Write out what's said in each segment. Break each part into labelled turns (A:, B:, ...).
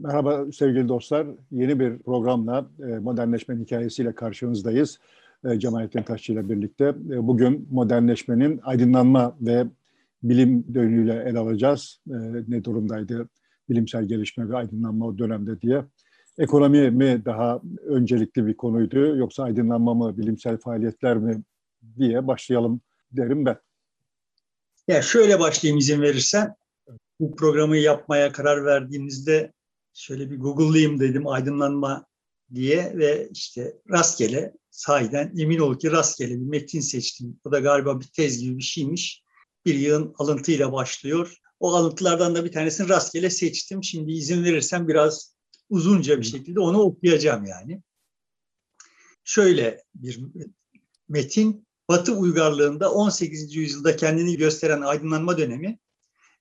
A: Merhaba sevgili dostlar. Yeni bir programla e, modernleşmenin hikayesiyle karşınızdayız. E, Cemalettin Taşçı ile birlikte. E, bugün modernleşmenin aydınlanma ve bilim yönüyle ele alacağız. Ne durumdaydı bilimsel gelişme ve aydınlanma o dönemde diye. Ekonomi mi daha öncelikli bir konuydu yoksa aydınlanma mı, bilimsel faaliyetler mi diye başlayalım derim ben.
B: Ya şöyle başlayayım izin verirsen. Bu programı yapmaya karar verdiğimizde şöyle bir Google'layayım dedim aydınlanma diye ve işte rastgele sahiden emin ol ki rastgele bir metin seçtim. O da galiba bir tez gibi bir şeymiş. Bir yığın alıntıyla başlıyor. O alıntılardan da bir tanesini rastgele seçtim. Şimdi izin verirsen biraz uzunca bir şekilde onu okuyacağım yani. Şöyle bir metin. Batı uygarlığında 18. yüzyılda kendini gösteren aydınlanma dönemi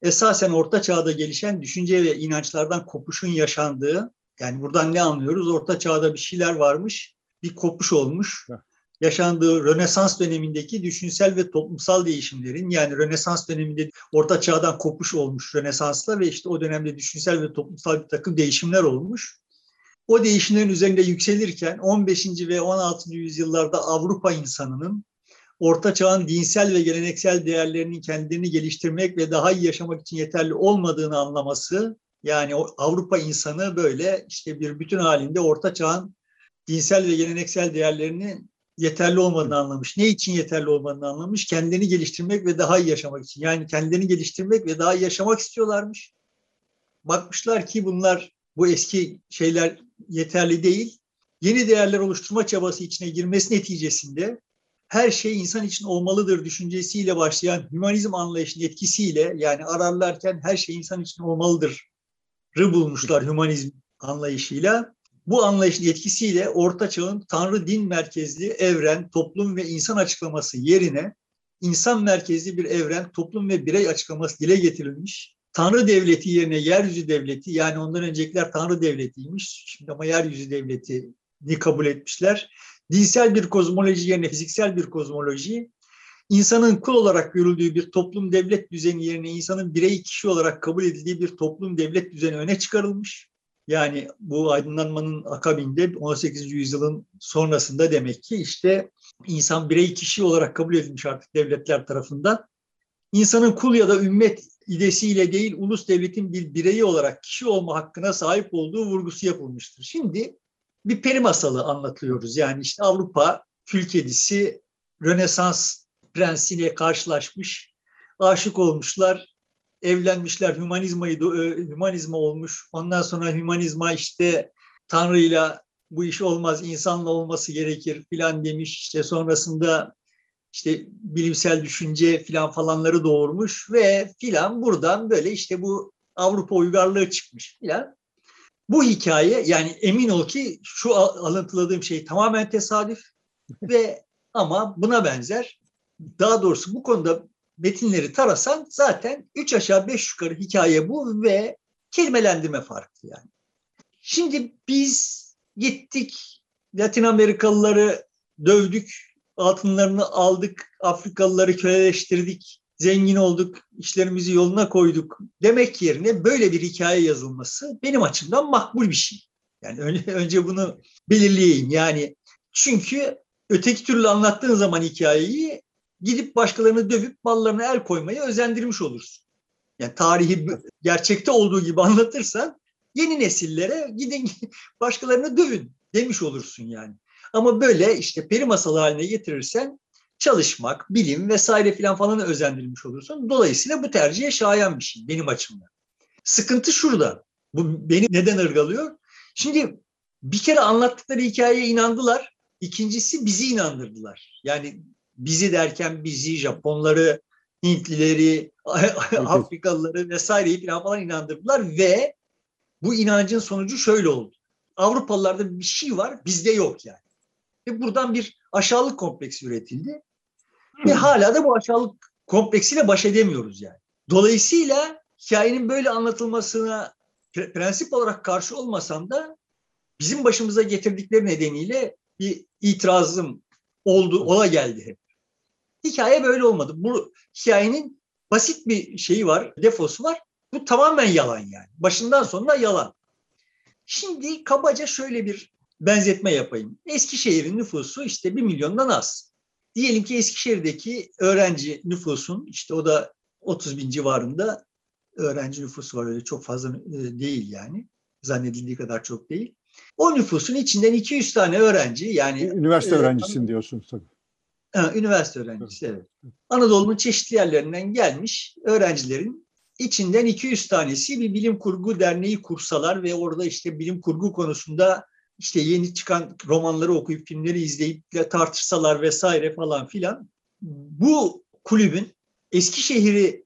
B: esasen orta çağda gelişen düşünce ve inançlardan kopuşun yaşandığı, yani buradan ne anlıyoruz? Orta çağda bir şeyler varmış, bir kopuş olmuş. Yaşandığı Rönesans dönemindeki düşünsel ve toplumsal değişimlerin, yani Rönesans döneminde orta çağdan kopuş olmuş Rönesans'la ve işte o dönemde düşünsel ve toplumsal bir takım değişimler olmuş. O değişimlerin üzerinde yükselirken 15. ve 16. yüzyıllarda Avrupa insanının Orta Çağ'ın dinsel ve geleneksel değerlerinin kendini geliştirmek ve daha iyi yaşamak için yeterli olmadığını anlaması, yani Avrupa insanı böyle işte bir bütün halinde Orta Çağ'ın dinsel ve geleneksel değerlerinin yeterli olmadığını anlamış. Ne için yeterli olmadığını anlamış? Kendini geliştirmek ve daha iyi yaşamak için. Yani kendini geliştirmek ve daha iyi yaşamak istiyorlarmış. Bakmışlar ki bunlar bu eski şeyler yeterli değil. Yeni değerler oluşturma çabası içine girmesi neticesinde her şey insan için olmalıdır düşüncesiyle başlayan hümanizm anlayışının etkisiyle yani ararlarken her şey insan için olmalıdır rı bulmuşlar hümanizm anlayışıyla. Bu anlayışın etkisiyle Orta Çağ'ın Tanrı din merkezli evren, toplum ve insan açıklaması yerine insan merkezli bir evren, toplum ve birey açıklaması dile getirilmiş. Tanrı devleti yerine yeryüzü devleti yani ondan öncekiler Tanrı devletiymiş. Şimdi ama yeryüzü devletini kabul etmişler dinsel bir kozmoloji yerine fiziksel bir kozmoloji, insanın kul olarak görüldüğü bir toplum devlet düzeni yerine insanın birey kişi olarak kabul edildiği bir toplum devlet düzeni öne çıkarılmış. Yani bu aydınlanmanın akabinde 18. yüzyılın sonrasında demek ki işte insan birey kişi olarak kabul edilmiş artık devletler tarafından. İnsanın kul ya da ümmet idesiyle değil ulus devletin bir bireyi olarak kişi olma hakkına sahip olduğu vurgusu yapılmıştır. Şimdi bir peri masalı anlatıyoruz. Yani işte Avrupa kül kedisi Rönesans prensiyle karşılaşmış, aşık olmuşlar, evlenmişler, hümanizmayı e, hümanizma olmuş. Ondan sonra hümanizma işte Tanrı'yla bu iş olmaz, insanla olması gerekir filan demiş. İşte sonrasında işte bilimsel düşünce filan falanları doğurmuş ve filan buradan böyle işte bu Avrupa uygarlığı çıkmış filan. Bu hikaye yani emin ol ki şu alıntıladığım şey tamamen tesadüf ve ama buna benzer daha doğrusu bu konuda metinleri tarasan zaten üç aşağı beş yukarı hikaye bu ve kelimelendirme farklı yani. Şimdi biz gittik Latin Amerikalıları dövdük, altınlarını aldık, Afrikalıları köleleştirdik, zengin olduk, işlerimizi yoluna koyduk demek yerine böyle bir hikaye yazılması benim açımdan makbul bir şey. Yani önce, bunu belirleyeyim. Yani çünkü öteki türlü anlattığın zaman hikayeyi gidip başkalarını dövüp mallarına el koymaya özendirmiş olursun. Yani tarihi gerçekte olduğu gibi anlatırsan yeni nesillere gidin başkalarını dövün demiş olursun yani. Ama böyle işte peri masalı haline getirirsen çalışmak, bilim vesaire filan falan özendirilmiş olursun. Dolayısıyla bu tercihe şayan bir şey benim açımdan. Sıkıntı şurada. Bu beni neden ırgalıyor? Şimdi bir kere anlattıkları hikayeye inandılar. İkincisi bizi inandırdılar. Yani bizi derken bizi, Japonları, Hintlileri, Afrikalıları vesaireyi falan falan inandırdılar ve bu inancın sonucu şöyle oldu. Avrupalılarda bir şey var, bizde yok yani. Ve buradan bir aşağılık kompleksi üretildi. Ve hala da bu aşağılık kompleksiyle baş edemiyoruz yani. Dolayısıyla hikayenin böyle anlatılmasına prensip olarak karşı olmasam da bizim başımıza getirdikleri nedeniyle bir itirazım oldu, ola geldi hep. Hikaye böyle olmadı. Bu hikayenin basit bir şeyi var, defosu var. Bu tamamen yalan yani. Başından sonuna yalan. Şimdi kabaca şöyle bir benzetme yapayım. Eskişehir'in nüfusu işte bir milyondan az. Diyelim ki Eskişehir'deki öğrenci nüfusun işte o da 30 bin civarında öğrenci nüfusu var öyle çok fazla e, değil yani. Zannedildiği kadar çok değil. O nüfusun içinden 200 tane öğrenci yani
A: üniversite e, öğrencisin diyorsun tabii.
B: Ha, üniversite öğrencisi evet. Anadolu'nun çeşitli yerlerinden gelmiş öğrencilerin içinden 200 tanesi bir bilim kurgu derneği kursalar ve orada işte bilim kurgu konusunda işte yeni çıkan romanları okuyup filmleri izleyip tartışsalar vesaire falan filan. Bu kulübün Eskişehir'i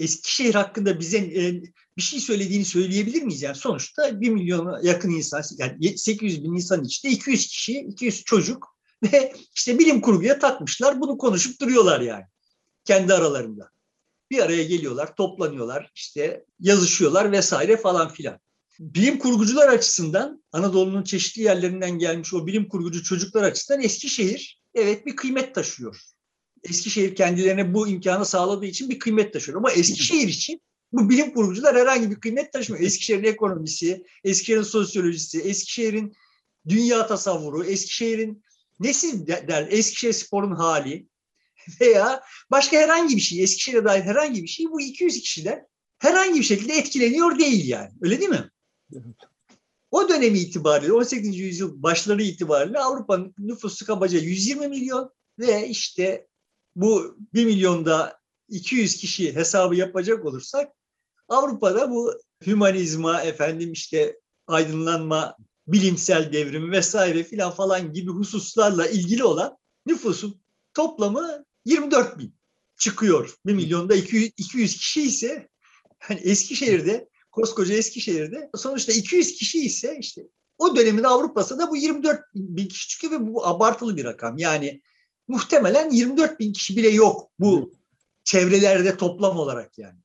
B: Eskişehir hakkında bize e, bir şey söylediğini söyleyebilir miyiz? Yani sonuçta 1 milyona yakın insan, yani 800 bin insan içinde 200 kişi, 200 çocuk ve işte bilim kurguya takmışlar. Bunu konuşup duruyorlar yani kendi aralarında. Bir araya geliyorlar, toplanıyorlar, işte yazışıyorlar vesaire falan filan. Bilim kurgucular açısından Anadolu'nun çeşitli yerlerinden gelmiş o bilim kurgucu çocuklar açısından Eskişehir evet bir kıymet taşıyor. Eskişehir kendilerine bu imkanı sağladığı için bir kıymet taşıyor. Ama Eskişehir için bu bilim kurgucular herhangi bir kıymet taşımıyor. Eskişehir'in ekonomisi, Eskişehir'in sosyolojisi, Eskişehir'in dünya tasavvuru, Eskişehir'in nesi der, Eskişehir sporun hali veya başka herhangi bir şey, Eskişehir'e dair herhangi bir şey bu 200 kişiden herhangi bir şekilde etkileniyor değil yani. Öyle değil mi? O dönemi itibariyle 18. yüzyıl başları itibariyle Avrupa'nın nüfusu kabaca 120 milyon ve işte bu 1 milyonda 200 kişi hesabı yapacak olursak Avrupa'da bu hümanizma, efendim işte aydınlanma, bilimsel devrim vesaire filan falan gibi hususlarla ilgili olan nüfusun toplamı 24 bin çıkıyor. 1 milyonda 200, 200 kişi ise hani Eskişehir'de koskoca Eskişehir'de sonuçta 200 kişi ise işte o dönemin Avrupa'sında bu 24 bin kişi çıkıyor ve bu abartılı bir rakam. Yani muhtemelen 24 bin kişi bile yok bu çevrelerde toplam olarak yani.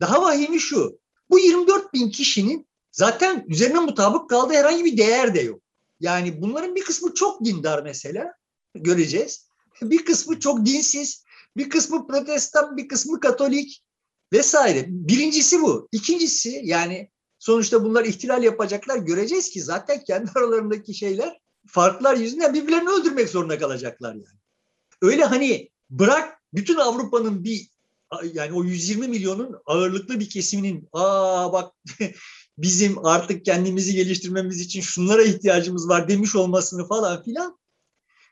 B: Daha vahimi şu, bu 24 bin kişinin zaten üzerine mutabık kaldığı herhangi bir değer de yok. Yani bunların bir kısmı çok dindar mesela, göreceğiz. Bir kısmı çok dinsiz, bir kısmı protestan, bir kısmı katolik vesaire. Birincisi bu. İkincisi yani sonuçta bunlar ihtilal yapacaklar. Göreceğiz ki zaten kendi aralarındaki şeyler farklar yüzünden birbirlerini öldürmek zorunda kalacaklar yani öyle hani bırak bütün Avrupa'nın bir yani o 120 milyonun ağırlıklı bir kesiminin aa bak bizim artık kendimizi geliştirmemiz için şunlara ihtiyacımız var demiş olmasını falan filan.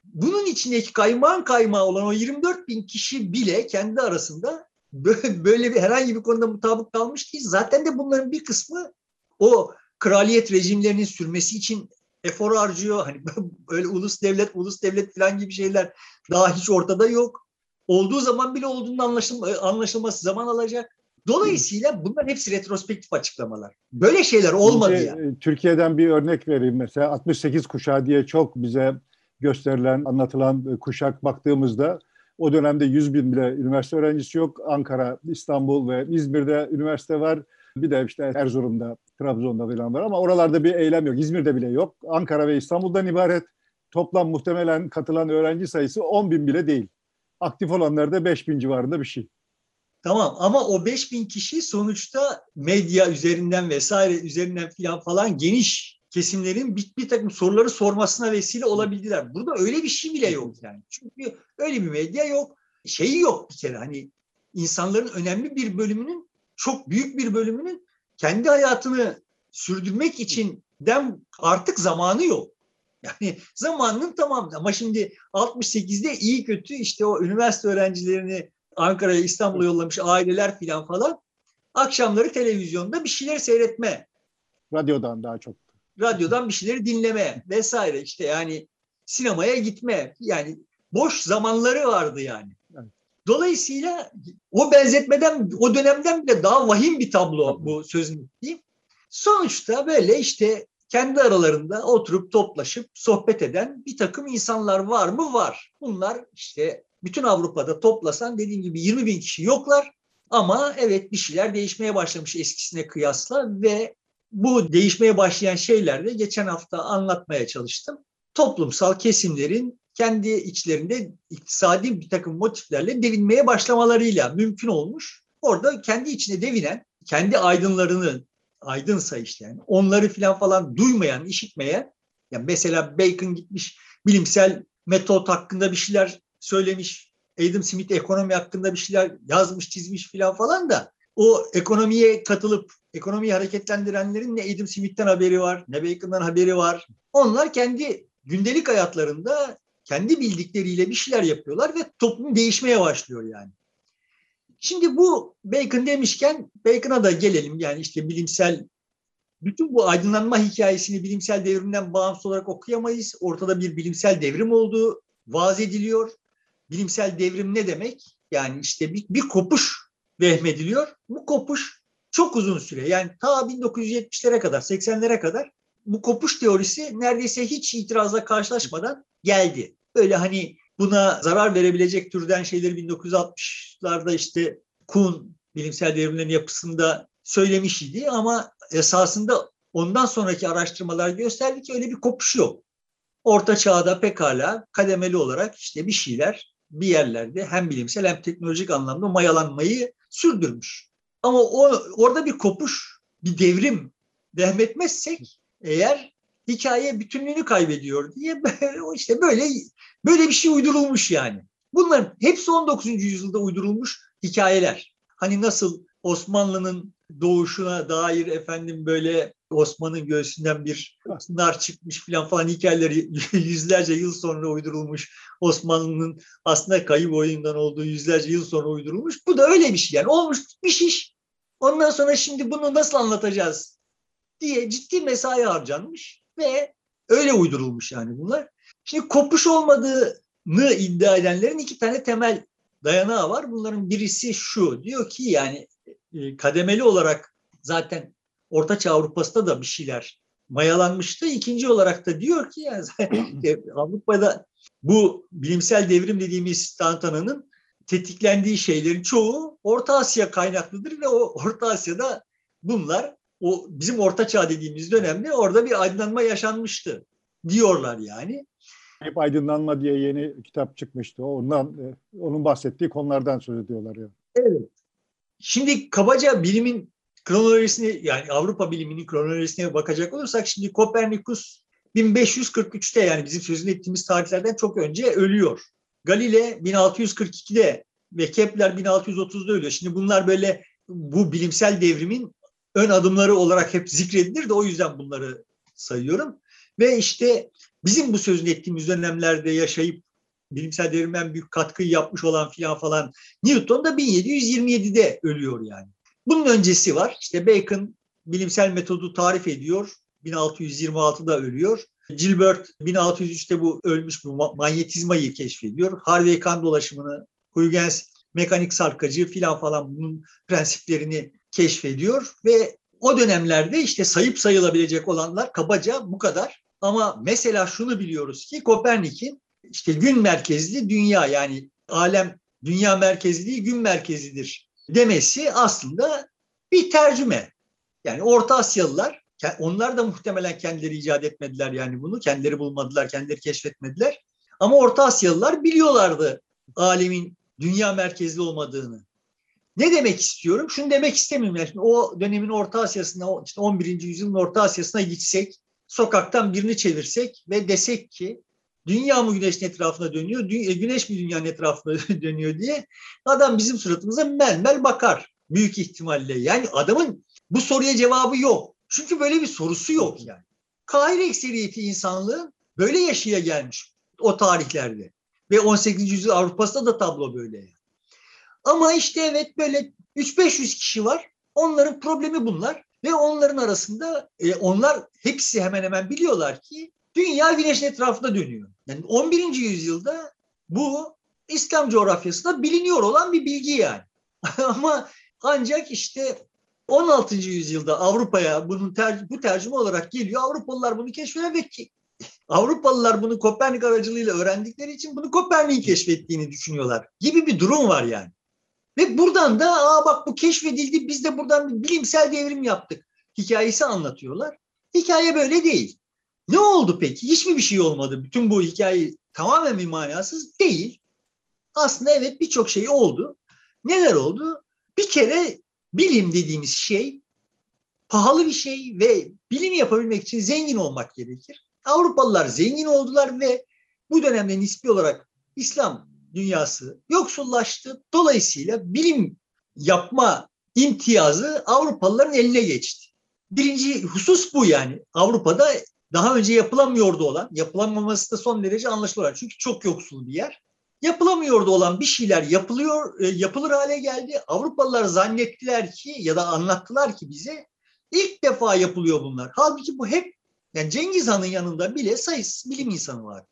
B: Bunun içindeki kaymağın kaymağı olan o 24 bin kişi bile kendi arasında böyle bir herhangi bir konuda mutabık kalmış değil. Zaten de bunların bir kısmı o kraliyet rejimlerinin sürmesi için efor harcıyor. Hani böyle ulus devlet, ulus devlet falan gibi şeyler daha hiç ortada yok. Olduğu zaman bile olduğunu anlaşılma, anlaşılması zaman alacak. Dolayısıyla bunlar hepsi retrospektif açıklamalar. Böyle şeyler olmadı ya. Yani.
A: E, Türkiye'den bir örnek vereyim mesela 68 kuşağı diye çok bize gösterilen, anlatılan kuşak baktığımızda o dönemde 100 bin bile üniversite öğrencisi yok. Ankara, İstanbul ve İzmir'de üniversite var. Bir de işte Erzurum'da, Trabzon'da falan var ama oralarda bir eylem yok. İzmir'de bile yok. Ankara ve İstanbul'dan ibaret. Toplam muhtemelen katılan öğrenci sayısı 10 bin bile değil. Aktif olanlar da 5 bin civarında bir şey.
B: Tamam ama o 5 bin kişi sonuçta medya üzerinden vesaire üzerinden falan geniş kesimlerin bir, bir takım soruları sormasına vesile olabildiler. Burada öyle bir şey bile yok yani. Çünkü öyle bir medya yok. Şeyi yok bir kere hani insanların önemli bir bölümünün çok büyük bir bölümünün kendi hayatını sürdürmek için dem artık zamanı yok. Yani zamanının tamam ama şimdi 68'de iyi kötü işte o üniversite öğrencilerini Ankara'ya İstanbul'a yollamış aileler filan falan akşamları televizyonda bir şeyler seyretme.
A: Radyodan daha çok.
B: Radyodan bir şeyleri dinleme vesaire işte yani sinemaya gitme yani boş zamanları vardı yani. Dolayısıyla o benzetmeden, o dönemden bile daha vahim bir tablo bu sözün ettiğim. Sonuçta böyle işte kendi aralarında oturup toplaşıp sohbet eden bir takım insanlar var mı? Var. Bunlar işte bütün Avrupa'da toplasan dediğim gibi 20 bin kişi yoklar. Ama evet bir şeyler değişmeye başlamış eskisine kıyasla ve bu değişmeye başlayan şeyler de geçen hafta anlatmaya çalıştım. Toplumsal kesimlerin kendi içlerinde iktisadi bir takım motiflerle devinmeye başlamalarıyla mümkün olmuş. Orada kendi içine devinen, kendi aydınlarını aydınsa işte yani onları filan falan duymayan, işitmeyen yani mesela Bacon gitmiş bilimsel metot hakkında bir şeyler söylemiş. Adam Smith ekonomi hakkında bir şeyler yazmış, çizmiş filan falan da o ekonomiye katılıp ekonomiyi hareketlendirenlerin ne Adam Smith'ten haberi var, ne Bacon'dan haberi var. Onlar kendi gündelik hayatlarında kendi bildikleriyle bir şeyler yapıyorlar ve toplum değişmeye başlıyor yani. Şimdi bu Bacon demişken Bacon'a da gelelim. Yani işte bilimsel bütün bu aydınlanma hikayesini bilimsel devrimden bağımsız olarak okuyamayız. Ortada bir bilimsel devrim olduğu vaz ediliyor. Bilimsel devrim ne demek? Yani işte bir, bir kopuş vehmediliyor. Bu kopuş çok uzun süre yani ta 1970'lere kadar 80'lere kadar bu kopuş teorisi neredeyse hiç itirazla karşılaşmadan geldi. Böyle hani buna zarar verebilecek türden şeyleri 1960'larda işte Kuhn bilimsel devrimlerin yapısında söylemiş idi ama esasında ondan sonraki araştırmalar gösterdi ki öyle bir kopuş yok. Orta çağda pekala kademeli olarak işte bir şeyler bir yerlerde hem bilimsel hem teknolojik anlamda mayalanmayı sürdürmüş. Ama o orada bir kopuş, bir devrim vehmetmezsek eğer hikaye bütünlüğünü kaybediyor diye işte böyle böyle bir şey uydurulmuş yani. Bunların hepsi 19. yüzyılda uydurulmuş hikayeler. Hani nasıl Osmanlı'nın doğuşuna dair efendim böyle Osman'ın göğsünden bir nar çıkmış falan falan hikayeleri yüzlerce yıl sonra uydurulmuş. Osmanlı'nın aslında kayıp oyundan olduğu yüzlerce yıl sonra uydurulmuş. Bu da öyle bir şey yani olmuş bir şey. Ondan sonra şimdi bunu nasıl anlatacağız diye ciddi mesai harcanmış ve öyle uydurulmuş yani bunlar. Şimdi kopuş olmadığını iddia edenlerin iki tane temel dayanağı var. Bunların birisi şu diyor ki yani e, kademeli olarak zaten Ortaçağ Avrupa'sında da bir şeyler mayalanmıştı. İkinci olarak da diyor ki yani Avrupa'da bu bilimsel devrim dediğimiz tantananın tetiklendiği şeylerin çoğu Orta Asya kaynaklıdır ve o Orta Asya'da bunlar o bizim Orta Çağ dediğimiz dönemde orada bir aydınlanma yaşanmıştı diyorlar yani.
A: Hep aydınlanma diye yeni kitap çıkmıştı. Ondan e, onun bahsettiği konulardan söz ediyorlar ya.
B: Evet. Şimdi kabaca bilimin kronolojisini yani Avrupa biliminin kronolojisine bakacak olursak şimdi Kopernikus 1543'te yani bizim sözünü ettiğimiz tarihlerden çok önce ölüyor. Galile 1642'de ve Kepler 1630'da ölüyor. Şimdi bunlar böyle bu bilimsel devrimin ön adımları olarak hep zikredilir de o yüzden bunları sayıyorum. Ve işte bizim bu sözünü ettiğimiz dönemlerde yaşayıp bilimsel devrime büyük katkıyı yapmış olan filan falan Newton da 1727'de ölüyor yani. Bunun öncesi var. İşte Bacon bilimsel metodu tarif ediyor. 1626'da ölüyor. Gilbert 1603'te bu ölmüş bu manyetizmayı keşfediyor. Harvey kan dolaşımını, Huygens mekanik sarkacı filan falan bunun prensiplerini keşfediyor ve o dönemlerde işte sayıp sayılabilecek olanlar kabaca bu kadar. Ama mesela şunu biliyoruz ki Kopernik'in işte gün merkezli dünya yani alem dünya merkezli değil gün merkezidir demesi aslında bir tercüme. Yani Orta Asyalılar onlar da muhtemelen kendileri icat etmediler yani bunu. Kendileri bulmadılar, kendileri keşfetmediler. Ama Orta Asyalılar biliyorlardı alemin dünya merkezli olmadığını. Ne demek istiyorum? Şunu demek istemiyorum. Yani o dönemin Orta Asya'sına, işte 11. yüzyılın Orta Asya'sına gitsek, sokaktan birini çevirsek ve desek ki dünya mı güneşin etrafına dönüyor, e, güneş mi dünyanın etrafına dönüyor diye adam bizim suratımıza mel bakar büyük ihtimalle. Yani adamın bu soruya cevabı yok. Çünkü böyle bir sorusu yok yani. Kahire ekseriyeti insanlığı böyle yaşaya gelmiş o tarihlerde. Ve 18. yüzyıl Avrupa'sında da tablo böyle. Ama işte evet böyle 3-500 kişi var. Onların problemi bunlar. Ve onların arasında e, onlar hepsi hemen hemen biliyorlar ki dünya güneşin etrafında dönüyor. Yani 11. yüzyılda bu İslam coğrafyasında biliniyor olan bir bilgi yani. Ama ancak işte 16. yüzyılda Avrupa'ya bunun ter, bu tercüme olarak geliyor. Avrupalılar bunu keşfediyor ve ki, Avrupalılar bunu Kopernik aracılığıyla öğrendikleri için bunu Kopernik'in keşfettiğini düşünüyorlar gibi bir durum var yani. Ve buradan da aa bak bu keşfedildi biz de buradan bir bilimsel devrim yaptık hikayesi anlatıyorlar. Hikaye böyle değil. Ne oldu peki? Hiçbir bir şey olmadı. Bütün bu hikaye tamamen bir manasız değil. Aslında evet birçok şey oldu. Neler oldu? Bir kere bilim dediğimiz şey pahalı bir şey ve bilim yapabilmek için zengin olmak gerekir. Avrupalılar zengin oldular ve bu dönemde nispi olarak İslam dünyası yoksullaştı. Dolayısıyla bilim yapma imtiyazı Avrupalıların eline geçti. Birinci husus bu yani. Avrupa'da daha önce yapılamıyordu olan, yapılamaması da son derece anlaşılıyor. Çünkü çok yoksul bir yer. Yapılamıyordu olan bir şeyler yapılıyor, e, yapılır hale geldi. Avrupalılar zannettiler ki ya da anlattılar ki bize ilk defa yapılıyor bunlar. Halbuki bu hep yani Cengiz Han'ın yanında bile sayısız bilim insanı var.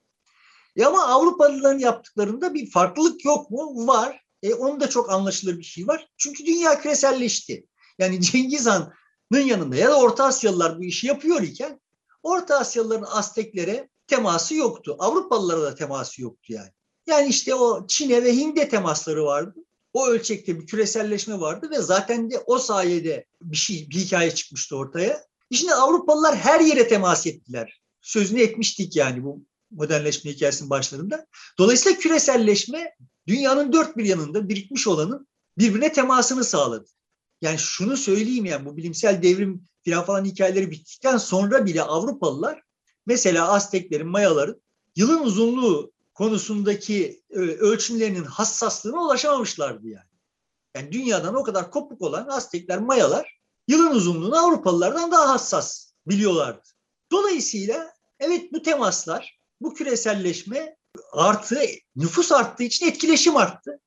B: E ama Avrupalıların yaptıklarında bir farklılık yok mu? Var. E onun da çok anlaşılır bir şey var. Çünkü dünya küreselleşti. Yani Cengiz Han'ın yanında ya da Orta Asyalılar bu işi yapıyor iken Orta Asyalıların Azteklere teması yoktu. Avrupalılara da teması yoktu yani. Yani işte o Çin'e ve Hind'e temasları vardı. O ölçekte bir küreselleşme vardı ve zaten de o sayede bir şey, bir hikaye çıkmıştı ortaya. Şimdi Avrupalılar her yere temas ettiler. Sözünü etmiştik yani bu modernleşme hikayesinin başlarında. Dolayısıyla küreselleşme dünyanın dört bir yanında birikmiş olanın birbirine temasını sağladı. Yani şunu söyleyeyim yani bu bilimsel devrim filan falan hikayeleri bittikten sonra bile Avrupalılar mesela Azteklerin, Mayaların yılın uzunluğu konusundaki e, ölçümlerinin hassaslığına ulaşamamışlardı yani. Yani dünyadan o kadar kopuk olan Aztekler, Mayalar yılın uzunluğunu Avrupalılardan daha hassas biliyorlardı. Dolayısıyla evet bu temaslar, bu küreselleşme artı nüfus arttığı için etkileşim arttı.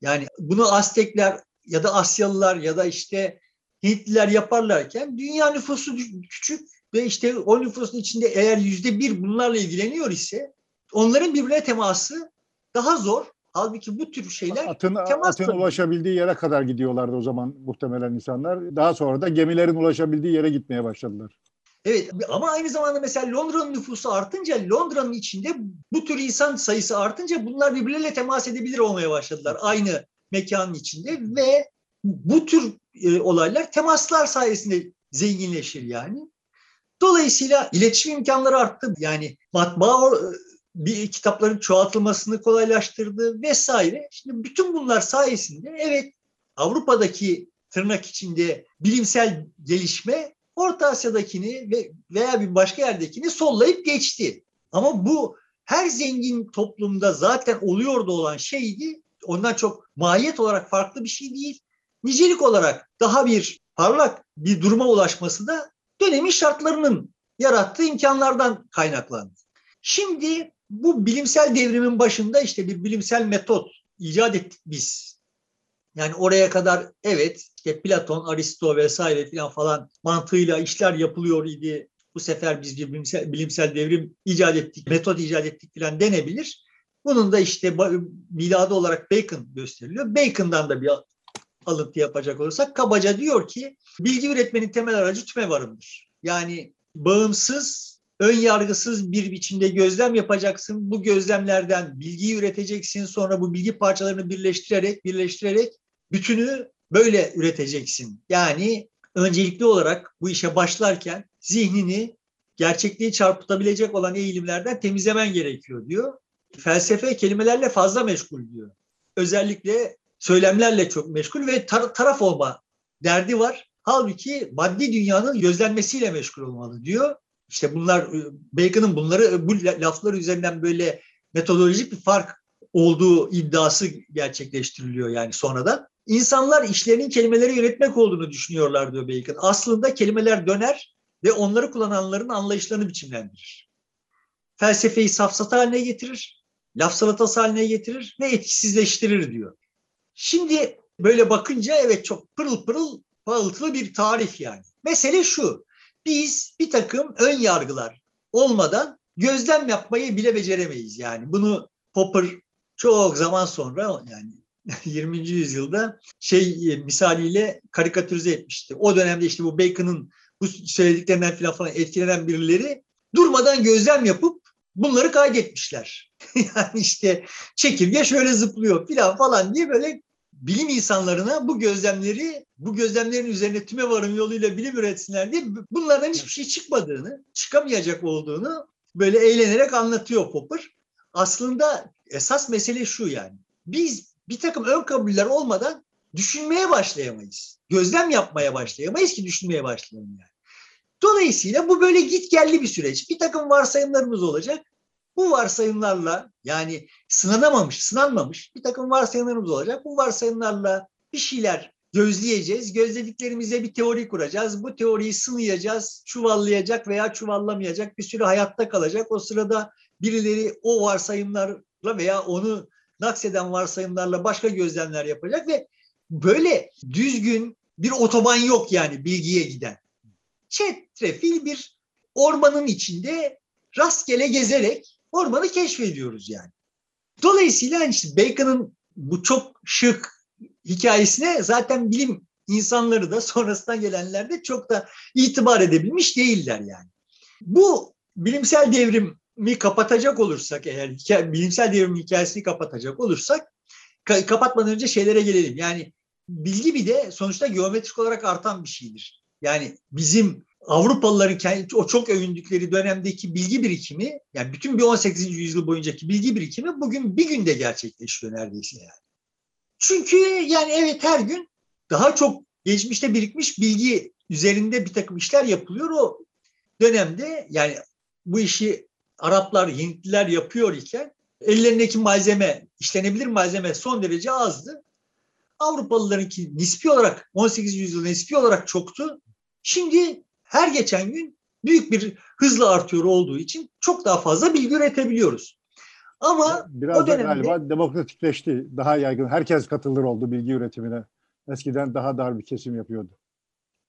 B: Yani bunu Aztekler ya da Asyalılar ya da işte Hintliler yaparlarken dünya nüfusu küçük ve işte o nüfusun içinde eğer yüzde bir bunlarla ilgileniyor ise onların birbirine teması daha zor. Halbuki bu tür şeyler
A: atın, temas atın ulaşabildiği yere kadar gidiyorlardı o zaman muhtemelen insanlar. Daha sonra da gemilerin ulaşabildiği yere gitmeye başladılar.
B: Evet ama aynı zamanda mesela Londra'nın nüfusu artınca Londra'nın içinde bu tür insan sayısı artınca bunlar birbirleriyle temas edebilir olmaya başladılar. Aynı mekanın içinde ve bu tür e, olaylar temaslar sayesinde zenginleşir yani. Dolayısıyla iletişim imkanları arttı. Yani matbaa e, bir kitapların çoğaltılmasını kolaylaştırdı vesaire. Şimdi bütün bunlar sayesinde evet Avrupa'daki tırnak içinde bilimsel gelişme Orta Asya'dakini ve veya bir başka yerdekini sollayıp geçti. Ama bu her zengin toplumda zaten oluyordu olan şeydi. Ondan çok mahiyet olarak farklı bir şey değil. Nicelik olarak daha bir parlak bir duruma ulaşması da dönemin şartlarının yarattığı imkanlardan kaynaklandı. Şimdi bu bilimsel devrimin başında işte bir bilimsel metot icat ettik biz. Yani oraya kadar evet işte Platon, Aristo vesaire falan falan mantığıyla işler yapılıyor idi. Bu sefer biz bir bilimsel, bilimsel devrim icat ettik, metot icat ettik falan denebilir. Bunun da işte miladı olarak Bacon gösteriliyor. Bacon'dan da bir alıntı yapacak olursak kabaca diyor ki bilgi üretmenin temel aracı tümevarımdır. Yani bağımsız, ön yargısız bir biçimde gözlem yapacaksın. Bu gözlemlerden bilgiyi üreteceksin. Sonra bu bilgi parçalarını birleştirerek, birleştirerek bütünü böyle üreteceksin. Yani öncelikli olarak bu işe başlarken zihnini gerçekliği çarpıtabilecek olan eğilimlerden temizlemen gerekiyor diyor. Felsefe kelimelerle fazla meşgul diyor. Özellikle söylemlerle çok meşgul ve tar- taraf olma derdi var. Halbuki maddi dünyanın gözlenmesiyle meşgul olmalı diyor. İşte bunlar e, Bacon'ın bunları bu laflar üzerinden böyle metodolojik bir fark olduğu iddiası gerçekleştiriliyor yani sonradan. İnsanlar işlerinin kelimeleri yönetmek olduğunu düşünüyorlar diyor Bacon. Aslında kelimeler döner ve onları kullananların anlayışlarını biçimlendirir. Felsefeyi safsata haline getirir, laf salatası haline getirir ve etkisizleştirir diyor. Şimdi böyle bakınca evet çok pırıl pırıl parıltılı bir tarih yani. Mesele şu, biz bir takım ön yargılar olmadan gözlem yapmayı bile beceremeyiz. Yani bunu Popper çok zaman sonra yani 20. yüzyılda şey e, misaliyle karikatürize etmişti. O dönemde işte bu Bacon'ın bu söylediklerinden falan, falan etkilenen birileri durmadan gözlem yapıp bunları kaydetmişler. yani işte çekirge şöyle zıplıyor filan falan diye böyle bilim insanlarına bu gözlemleri, bu gözlemlerin üzerine tüme varım yoluyla bilim üretsinler diye bunlardan hiçbir şey çıkmadığını, çıkamayacak olduğunu böyle eğlenerek anlatıyor Popper. Aslında esas mesele şu yani. Biz bir takım ön kabuller olmadan düşünmeye başlayamayız. Gözlem yapmaya başlayamayız ki düşünmeye başlayalım yani. Dolayısıyla bu böyle git gelli bir süreç. Bir takım varsayımlarımız olacak. Bu varsayımlarla yani sınanamamış, sınanmamış bir takım varsayımlarımız olacak. Bu varsayımlarla bir şeyler gözleyeceğiz. Gözlediklerimize bir teori kuracağız. Bu teoriyi sınayacağız. Çuvallayacak veya çuvallamayacak bir süre hayatta kalacak. O sırada birileri o varsayımlarla veya onu nakseden varsayımlarla başka gözlemler yapacak ve böyle düzgün bir otoban yok yani bilgiye giden. Çetrefil bir ormanın içinde rastgele gezerek ormanı keşfediyoruz yani. Dolayısıyla işte Bacon'ın bu çok şık hikayesine zaten bilim insanları da sonrasından gelenler de çok da itibar edebilmiş değiller yani. Bu bilimsel devrimi kapatacak olursak eğer hikaye, bilimsel devrim hikayesini kapatacak olursak ka- kapatmadan önce şeylere gelelim. Yani bilgi bir de sonuçta geometrik olarak artan bir şeydir. Yani bizim Avrupalıların kendi, o çok övündükleri dönemdeki bilgi birikimi, yani bütün bir 18. yüzyıl boyuncaki bilgi birikimi bugün bir günde gerçekleşiyor neredeyse yani. Çünkü yani evet her gün daha çok geçmişte birikmiş bilgi üzerinde bir takım işler yapılıyor. O dönemde yani bu işi Araplar, Hintliler yapıyor iken ellerindeki malzeme, işlenebilir malzeme son derece azdı. Avrupalılarınki nispi olarak 18. yüzyıl nispi olarak çoktu. Şimdi her geçen gün büyük bir hızla artıyor olduğu için çok daha fazla bilgi üretebiliyoruz. Ama
A: biraz o dönemde, galiba demokratikleşti. Daha yaygın. Herkes katılır oldu bilgi üretimine. Eskiden daha dar bir kesim yapıyordu.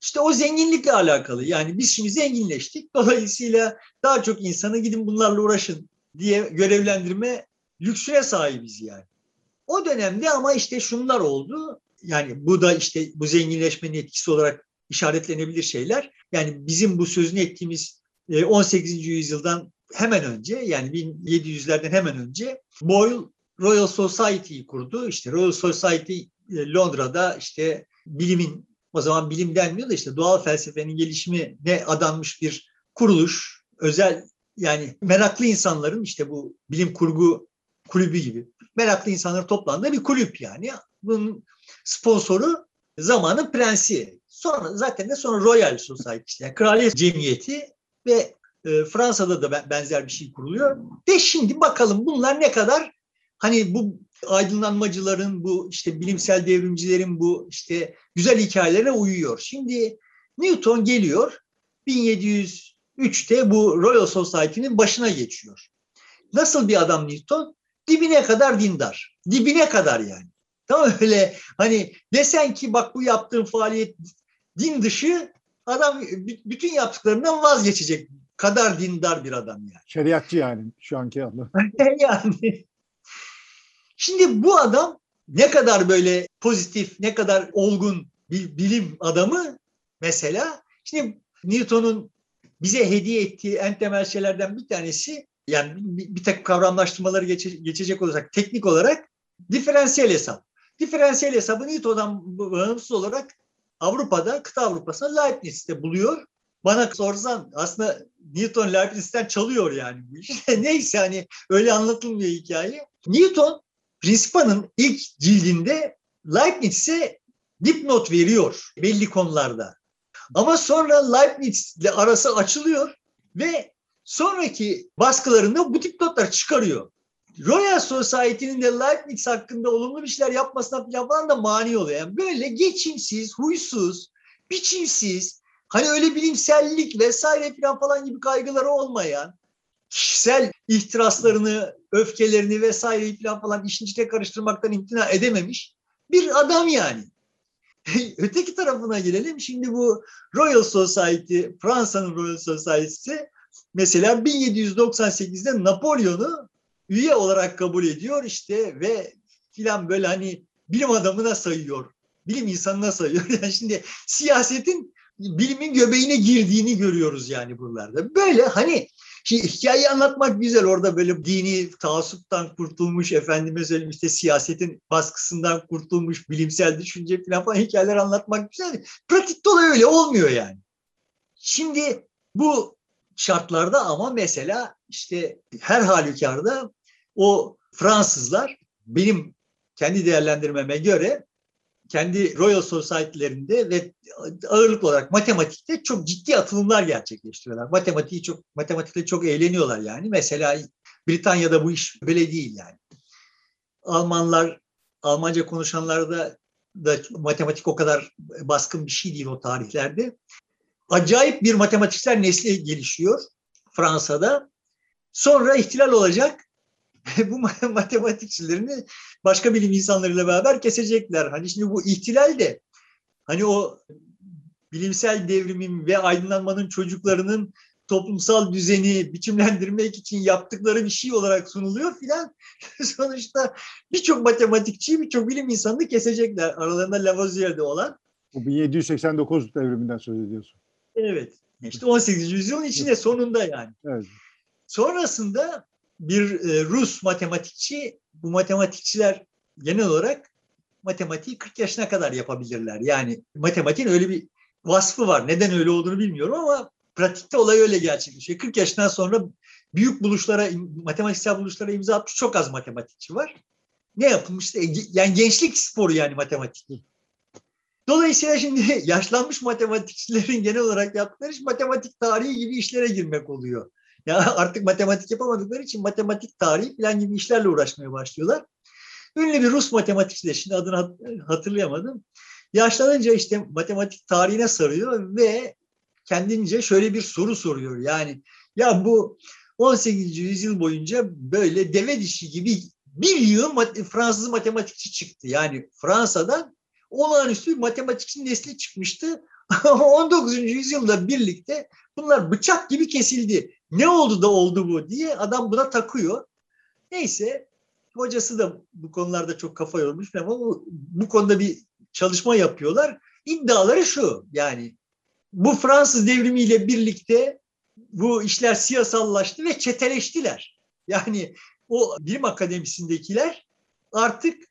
B: İşte o zenginlikle alakalı. Yani biz şimdi zenginleştik. Dolayısıyla daha çok insanı gidin bunlarla uğraşın diye görevlendirme lüksüne sahibiz yani. O dönemde ama işte şunlar oldu. Yani bu da işte bu zenginleşmenin etkisi olarak işaretlenebilir şeyler. Yani bizim bu sözünü ettiğimiz 18. E, yüzyıldan hemen önce yani 1700'lerden hemen önce Boyle Royal Society'yi kurdu. İşte Royal Society e, Londra'da işte bilimin o zaman bilim denmiyor da işte doğal felsefenin gelişimine adanmış bir kuruluş. Özel yani meraklı insanların işte bu bilim kurgu kulübü gibi meraklı insanlar toplandığı bir kulüp yani. Bunun sponsoru zamanın prensi. Sonra zaten de sonra Royal Society yani kraliyet cemiyeti ve e, Fransa'da da benzer bir şey kuruluyor. Ve şimdi bakalım bunlar ne kadar hani bu aydınlanmacıların bu işte bilimsel devrimcilerin bu işte güzel hikayelerine uyuyor. Şimdi Newton geliyor 1703'te bu Royal Society'nin başına geçiyor. Nasıl bir adam Newton? Dibine kadar dindar. Dibine kadar yani. Tamam öyle hani desen ki bak bu yaptığın faaliyet din dışı adam bütün yaptıklarından vazgeçecek kadar dindar bir adam yani.
A: Şeriatçı yani şu anki adı.
B: yani. Şimdi bu adam ne kadar böyle pozitif, ne kadar olgun bir bilim adamı mesela. Şimdi Newton'un bize hediye ettiği en temel şeylerden bir tanesi yani bir, bir takım kavramlaştırmaları geçe, geçecek olursak teknik olarak diferansiyel hesap. Diferansiyel hesabı Newton'dan bağımsız olarak Avrupa'da, kıta Avrupa'sında Leibniz'te buluyor. Bana sorsan aslında Newton Leibniz'ten çalıyor yani bu iş. Neyse hani öyle anlatılmıyor hikaye. Newton Principa'nın ilk cildinde Leibniz'e dipnot veriyor belli konularda. Ama sonra Leibniz'le arası açılıyor ve sonraki baskılarında bu dipnotlar çıkarıyor. Royal Society'nin de Leibniz hakkında olumlu bir şeyler yapmasına falan da mani oluyor. Yani böyle geçimsiz, huysuz, biçimsiz, hani öyle bilimsellik vesaire falan falan gibi kaygıları olmayan, kişisel ihtiraslarını, öfkelerini vesaire falan falan işin içine karıştırmaktan imtina edememiş bir adam yani. Öteki tarafına gelelim. Şimdi bu Royal Society, Fransa'nın Royal Society'si mesela 1798'de Napolyon'u üye olarak kabul ediyor işte ve filan böyle hani bilim adamına sayıyor. Bilim insanına sayıyor. Yani şimdi siyasetin bilimin göbeğine girdiğini görüyoruz yani buralarda. Böyle hani Şimdi hikayeyi anlatmak güzel. Orada böyle dini taassuptan kurtulmuş, efendime söyleyeyim işte siyasetin baskısından kurtulmuş, bilimsel düşünce falan, falan hikayeler anlatmak güzel. Pratikte olay öyle olmuyor yani. Şimdi bu şartlarda ama mesela işte her halükarda o Fransızlar benim kendi değerlendirmeme göre kendi Royal Society'lerinde ve ağırlıklı olarak matematikte çok ciddi atılımlar gerçekleştiriyorlar. Matematiği çok matematikle çok eğleniyorlar yani. Mesela Britanya'da bu iş böyle değil yani. Almanlar, Almanca konuşanlarda da matematik o kadar baskın bir şey değil o tarihlerde. Acayip bir matematikler nesli gelişiyor Fransa'da. Sonra ihtilal olacak. Bu matematikçilerini başka bilim insanlarıyla beraber kesecekler. Hani şimdi bu ihtilal de hani o bilimsel devrimin ve aydınlanmanın çocuklarının toplumsal düzeni biçimlendirmek için yaptıkları bir şey olarak sunuluyor filan. Sonuçta birçok matematikçi, birçok bilim insanını kesecekler. Aralarında Lavoisier'de olan.
A: Bu 1789 devriminden söz ediyorsun.
B: Evet. İşte 18. yüzyılın içinde sonunda yani. Evet. Sonrasında bir e, Rus matematikçi, bu matematikçiler genel olarak matematiği 40 yaşına kadar yapabilirler. Yani matematiğin öyle bir vasfı var. Neden öyle olduğunu bilmiyorum ama pratikte olay öyle gerçekleşiyor. 40 yaşından sonra büyük buluşlara, matematiksel buluşlara imza atmış çok az matematikçi var. Ne yapılmış? Yani gençlik sporu yani matematik. Dolayısıyla şimdi yaşlanmış matematikçilerin genel olarak yaptıkları iş matematik tarihi gibi işlere girmek oluyor. Ya artık matematik yapamadıkları için matematik tarihi falan gibi işlerle uğraşmaya başlıyorlar. Ünlü bir Rus matematikçi de şimdi adını hatırlayamadım. Yaşlanınca işte matematik tarihine sarıyor ve kendince şöyle bir soru soruyor. Yani ya bu 18. yüzyıl boyunca böyle deve dişi gibi bir yığın Fransız matematikçi çıktı. Yani Fransa'dan olağanüstü bir matematikçi nesli çıkmıştı. 19. yüzyılda birlikte bunlar bıçak gibi kesildi. Ne oldu da oldu bu diye adam buna takıyor. Neyse hocası da bu konularda çok kafa yormuş ama bu, bu konuda bir çalışma yapıyorlar. İddiaları şu yani bu Fransız devrimiyle birlikte bu işler siyasallaştı ve çeteleştiler. Yani o bilim akademisindekiler artık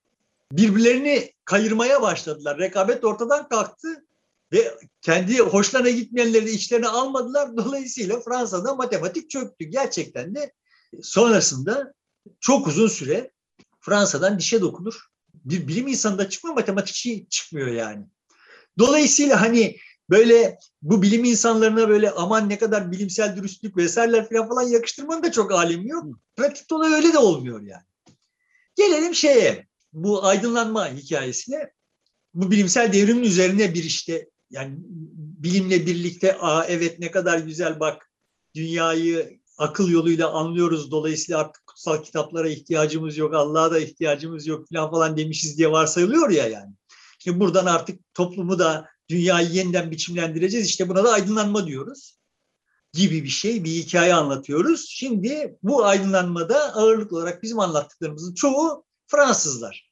B: birbirlerini kayırmaya başladılar. Rekabet ortadan kalktı ve kendi hoşlarına gitmeyenleri de içlerine almadılar. Dolayısıyla Fransa'da matematik çöktü. Gerçekten de sonrasında çok uzun süre Fransa'dan dişe dokunur. Bir bilim insanı da çıkmıyor, matematikçi çıkmıyor yani. Dolayısıyla hani böyle bu bilim insanlarına böyle aman ne kadar bilimsel dürüstlük vesaireler falan falan yakıştırmanın da çok alemi yok. Pratikte olay öyle de olmuyor yani. Gelelim şeye, bu aydınlanma hikayesine. Bu bilimsel devrimin üzerine bir işte yani bilimle birlikte Aa, evet ne kadar güzel bak dünyayı akıl yoluyla anlıyoruz. Dolayısıyla artık kutsal kitaplara ihtiyacımız yok, Allah'a da ihtiyacımız yok falan falan demişiz diye varsayılıyor ya yani. Şimdi buradan artık toplumu da dünyayı yeniden biçimlendireceğiz. İşte buna da aydınlanma diyoruz gibi bir şey, bir hikaye anlatıyoruz. Şimdi bu aydınlanmada ağırlıklı olarak bizim anlattıklarımızın çoğu Fransızlar.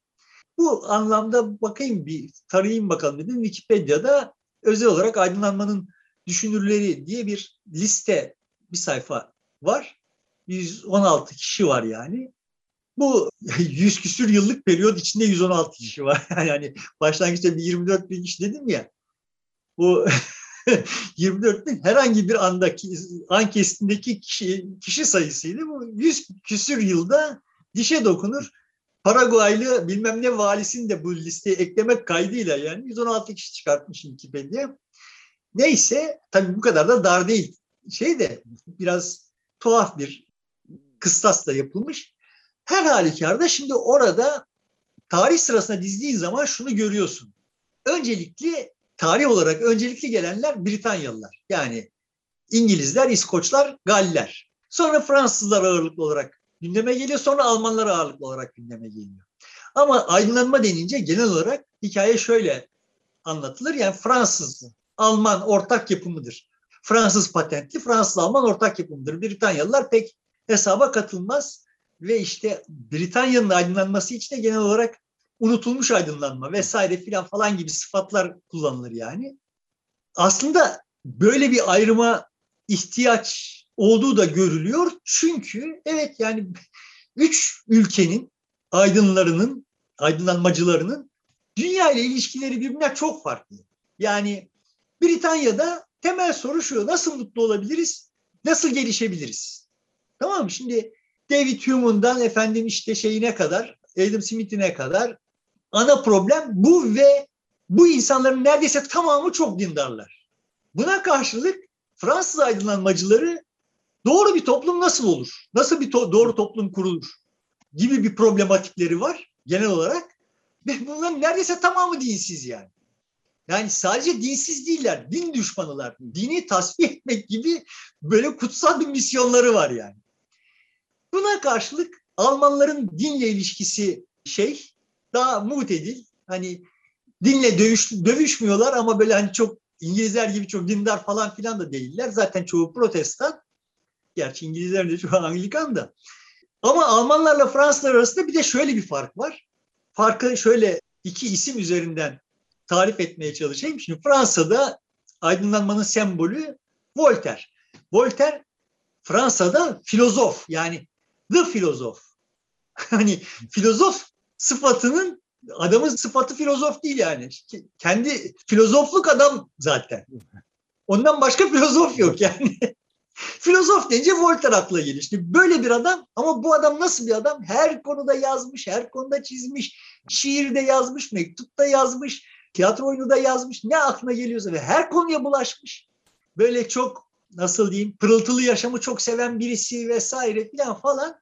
B: Bu anlamda bakayım bir tarayayım bakalım dedim. Wikipedia'da özel olarak aydınlanmanın düşünürleri diye bir liste, bir sayfa var. 116 kişi var yani. Bu 100 küsür yıllık periyot içinde 116 kişi var. Yani başlangıçta bir 24 bin kişi dedim ya. Bu 24 bin herhangi bir andaki an kesitindeki kişi, kişi sayısıydı. Bu 100 küsür yılda dişe dokunur. Paraguaylı bilmem ne valisini de bu listeye eklemek kaydıyla yani 116 kişi çıkartmış Wikipedia. Neyse tabii bu kadar da dar değil. Şey de biraz tuhaf bir kıstasla yapılmış. Her halükarda şimdi orada tarih sırasına dizdiğin zaman şunu görüyorsun. Öncelikli tarih olarak öncelikli gelenler Britanyalılar. Yani İngilizler, İskoçlar, Galler. Sonra Fransızlar ağırlıklı olarak gündeme geliyor. Sonra Almanlar ağırlıklı olarak gündeme geliyor. Ama aydınlanma denince genel olarak hikaye şöyle anlatılır. Yani Fransız, Alman ortak yapımıdır. Fransız patentli, Fransız Alman ortak yapımıdır. Britanyalılar pek hesaba katılmaz ve işte Britanya'nın aydınlanması için de genel olarak unutulmuş aydınlanma vesaire filan falan gibi sıfatlar kullanılır yani. Aslında böyle bir ayrıma ihtiyaç olduğu da görülüyor. Çünkü evet yani üç ülkenin aydınlarının, aydınlanmacılarının dünya ile ilişkileri birbirine çok farklı. Yani Britanya'da temel soru şu, nasıl mutlu olabiliriz, nasıl gelişebiliriz? Tamam mı? Şimdi David Hume'undan efendim işte şeyine kadar, Adam Smith'ine kadar ana problem bu ve bu insanların neredeyse tamamı çok dindarlar. Buna karşılık Fransız aydınlanmacıları doğru bir toplum nasıl olur? Nasıl bir to- doğru toplum kurulur? Gibi bir problematikleri var genel olarak. Ve bunların neredeyse tamamı dinsiz yani. Yani sadece dinsiz değiller, din düşmanılar. Dini tasfiye etmek gibi böyle kutsal bir misyonları var yani. Buna karşılık Almanların dinle ilişkisi şey daha mutedil. Hani dinle dövüş, dövüşmüyorlar ama böyle hani çok İngilizler gibi çok dindar falan filan da değiller. Zaten çoğu protestan. Gerçi İngilizler de çoğu Anglikan da. Ama Almanlarla Fransızlar arasında bir de şöyle bir fark var. Farkı şöyle iki isim üzerinden tarif etmeye çalışayım. Şimdi Fransa'da aydınlanmanın sembolü Voltaire. Voltaire Fransa'da filozof yani the filozof. hani filozof sıfatının adamın sıfatı filozof değil yani. Kendi filozofluk adam zaten. Ondan başka filozof yok yani. filozof deyince Voltaire akla gelir. İşte böyle bir adam ama bu adam nasıl bir adam? Her konuda yazmış, her konuda çizmiş, şiirde yazmış, mektupta yazmış, tiyatro oyunu da yazmış. Ne aklına geliyorsa ve her konuya bulaşmış. Böyle çok nasıl diyeyim pırıltılı yaşamı çok seven birisi vesaire falan falan.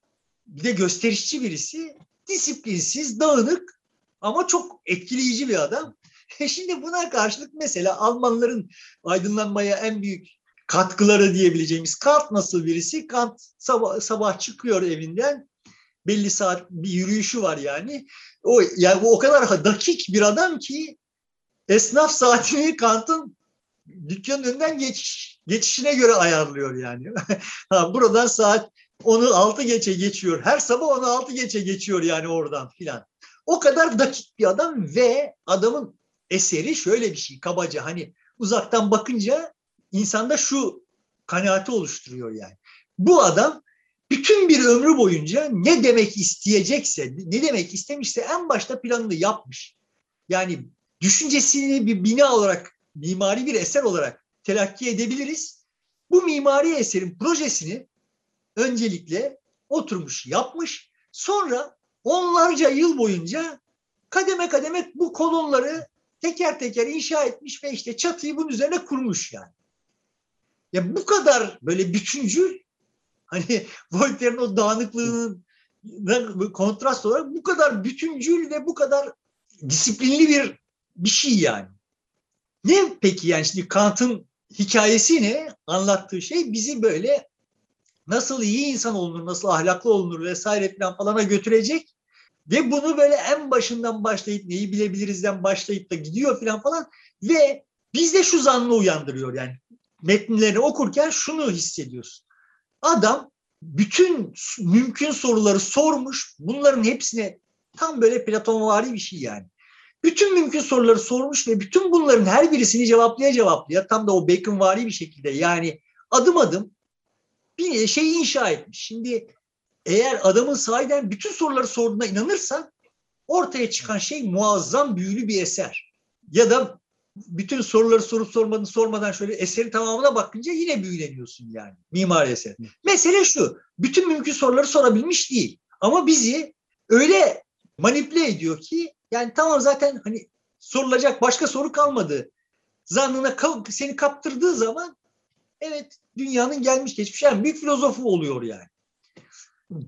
B: Bir de gösterişçi birisi. Disiplinsiz, dağınık ama çok etkileyici bir adam. E şimdi buna karşılık mesela Almanların aydınlanmaya en büyük katkıları diyebileceğimiz Kant nasıl birisi? Kant sabah, sabah çıkıyor evinden. Belli saat bir yürüyüşü var yani. O yani bu o kadar dakik bir adam ki esnaf saatini Kant'ın dükkanın önünden geçiş, geçişine göre ayarlıyor yani. ha, buradan saat onu altı geçe geçiyor. Her sabah onu altı geçe geçiyor yani oradan filan. O kadar dakik bir adam ve adamın eseri şöyle bir şey kabaca hani uzaktan bakınca insanda şu kanaati oluşturuyor yani. Bu adam bütün bir ömrü boyunca ne demek isteyecekse, ne demek istemişse en başta planını yapmış. Yani düşüncesini bir bina olarak, mimari bir eser olarak telakki edebiliriz. Bu mimari eserin projesini öncelikle oturmuş, yapmış. Sonra onlarca yıl boyunca kademe kademe bu kolonları teker teker inşa etmiş ve işte çatıyı bunun üzerine kurmuş yani. Ya bu kadar böyle bütüncül hani Voltaire'in o dağınıklığının kontrast olarak bu kadar bütüncül ve bu kadar disiplinli bir bir şey yani. Ne peki yani şimdi Kant'ın hikayesi ne? Anlattığı şey bizi böyle nasıl iyi insan olunur, nasıl ahlaklı olunur vesaire falan falana götürecek. Ve bunu böyle en başından başlayıp neyi bilebilirizden başlayıp da gidiyor falan falan ve bizde şu zannı uyandırıyor yani metinlerini okurken şunu hissediyorsun. Adam bütün mümkün soruları sormuş. Bunların hepsine tam böyle Platonvari bir şey yani. Bütün mümkün soruları sormuş ve bütün bunların her birisini cevaplaya cevaplaya tam da o Baconvari bir şekilde yani adım adım bir şey inşa etmiş. Şimdi eğer adamın sahiden bütün soruları sorduğuna inanırsan ortaya çıkan şey muazzam büyülü bir eser. Ya da bütün soruları sorup sormadan sormadan şöyle eseri tamamına bakınca yine büyüleniyorsun yani mimari eser. Mesele şu, bütün mümkün soruları sorabilmiş değil. Ama bizi öyle manipüle ediyor ki yani tamam zaten hani sorulacak başka soru kalmadı. Zannına seni kaptırdığı zaman evet dünyanın gelmiş geçmiş en büyük filozofu oluyor yani.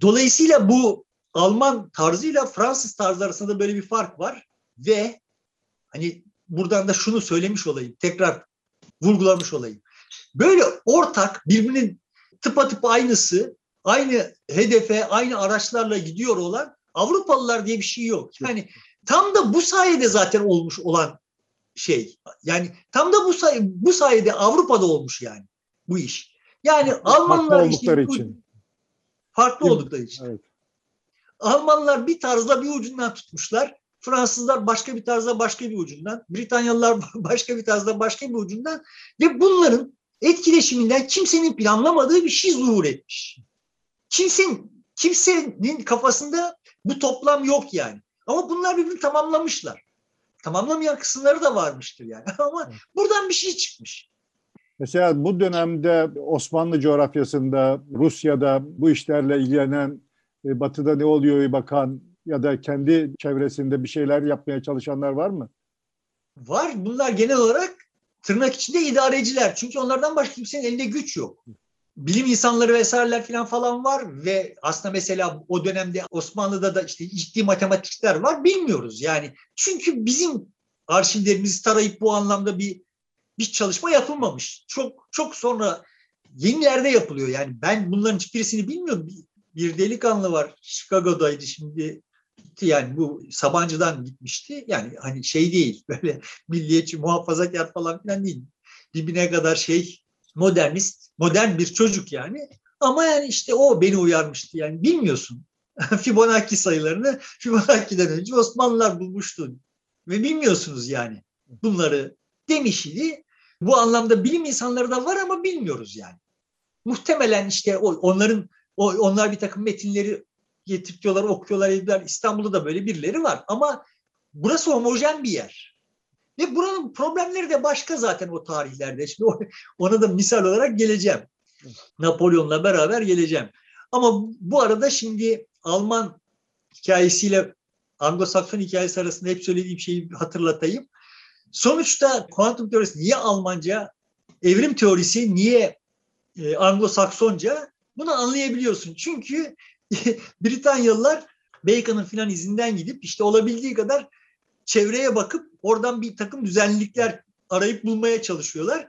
B: Dolayısıyla bu Alman tarzıyla Fransız tarzı arasında böyle bir fark var ve hani buradan da şunu söylemiş olayım, tekrar vurgulamış olayım. Böyle ortak birbirinin tıpatıp aynısı, aynı hedefe, aynı araçlarla gidiyor olan Avrupalılar diye bir şey yok. Yani tam da bu sayede zaten olmuş olan şey. Yani tam da bu say bu sayede Avrupa'da olmuş yani bu iş. Yani farklı Almanlar
A: işte, için.
B: farklı oldukları için. Evet. Almanlar bir tarzda bir ucundan tutmuşlar. Fransızlar başka bir tarzda başka bir ucundan, Britanyalılar başka bir tarzda başka bir ucundan ve bunların etkileşiminden kimsenin planlamadığı bir şey zuhur etmiş. Kimsenin, kimsenin kafasında bu toplam yok yani. Ama bunlar birbirini tamamlamışlar. Tamamlamayan kısımları da varmıştır yani. Ama buradan bir şey çıkmış.
A: Mesela bu dönemde Osmanlı coğrafyasında, Rusya'da bu işlerle ilgilenen, e, batıda ne oluyor bakan ya da kendi çevresinde bir şeyler yapmaya çalışanlar var mı?
B: Var. Bunlar genel olarak tırnak içinde idareciler. Çünkü onlardan başka kimsenin elinde güç yok. Bilim insanları vesaireler falan falan var ve aslında mesela o dönemde Osmanlı'da da işte ciddi matematikler var bilmiyoruz yani. Çünkü bizim arşivlerimizi tarayıp bu anlamda bir bir çalışma yapılmamış. Çok çok sonra yenilerde yapılıyor. Yani ben bunların hiçbirisini bilmiyorum. Bir, bir delikanlı var. Chicago'daydı şimdi yani bu Sabancı'dan gitmişti. Yani hani şey değil böyle milliyetçi muhafazakar falan filan değil. Dibine kadar şey modernist, modern bir çocuk yani. Ama yani işte o beni uyarmıştı. Yani bilmiyorsun. Fibonacci sayılarını Fibonacci'den önce Osmanlılar bulmuştu. Ve bilmiyorsunuz yani bunları demiş idi. Bu anlamda bilim insanları da var ama bilmiyoruz yani. Muhtemelen işte onların onlar bir takım metinleri getirtiyorlar, okuyorlar, ediyorlar. İstanbul'da da böyle birileri var ama burası homojen bir yer. Ve buranın problemleri de başka zaten o tarihlerde. Şimdi ona da misal olarak geleceğim. Napolyon'la beraber geleceğim. Ama bu arada şimdi Alman hikayesiyle Anglo-Sakson hikayesi arasında hep söylediğim şeyi hatırlatayım. Sonuçta kuantum teorisi niye Almanca, evrim teorisi niye e, Anglo-Saksonca bunu anlayabiliyorsun. Çünkü Britanyalılar Bacon'ın filan izinden gidip işte olabildiği kadar çevreye bakıp oradan bir takım düzenlilikler arayıp bulmaya çalışıyorlar.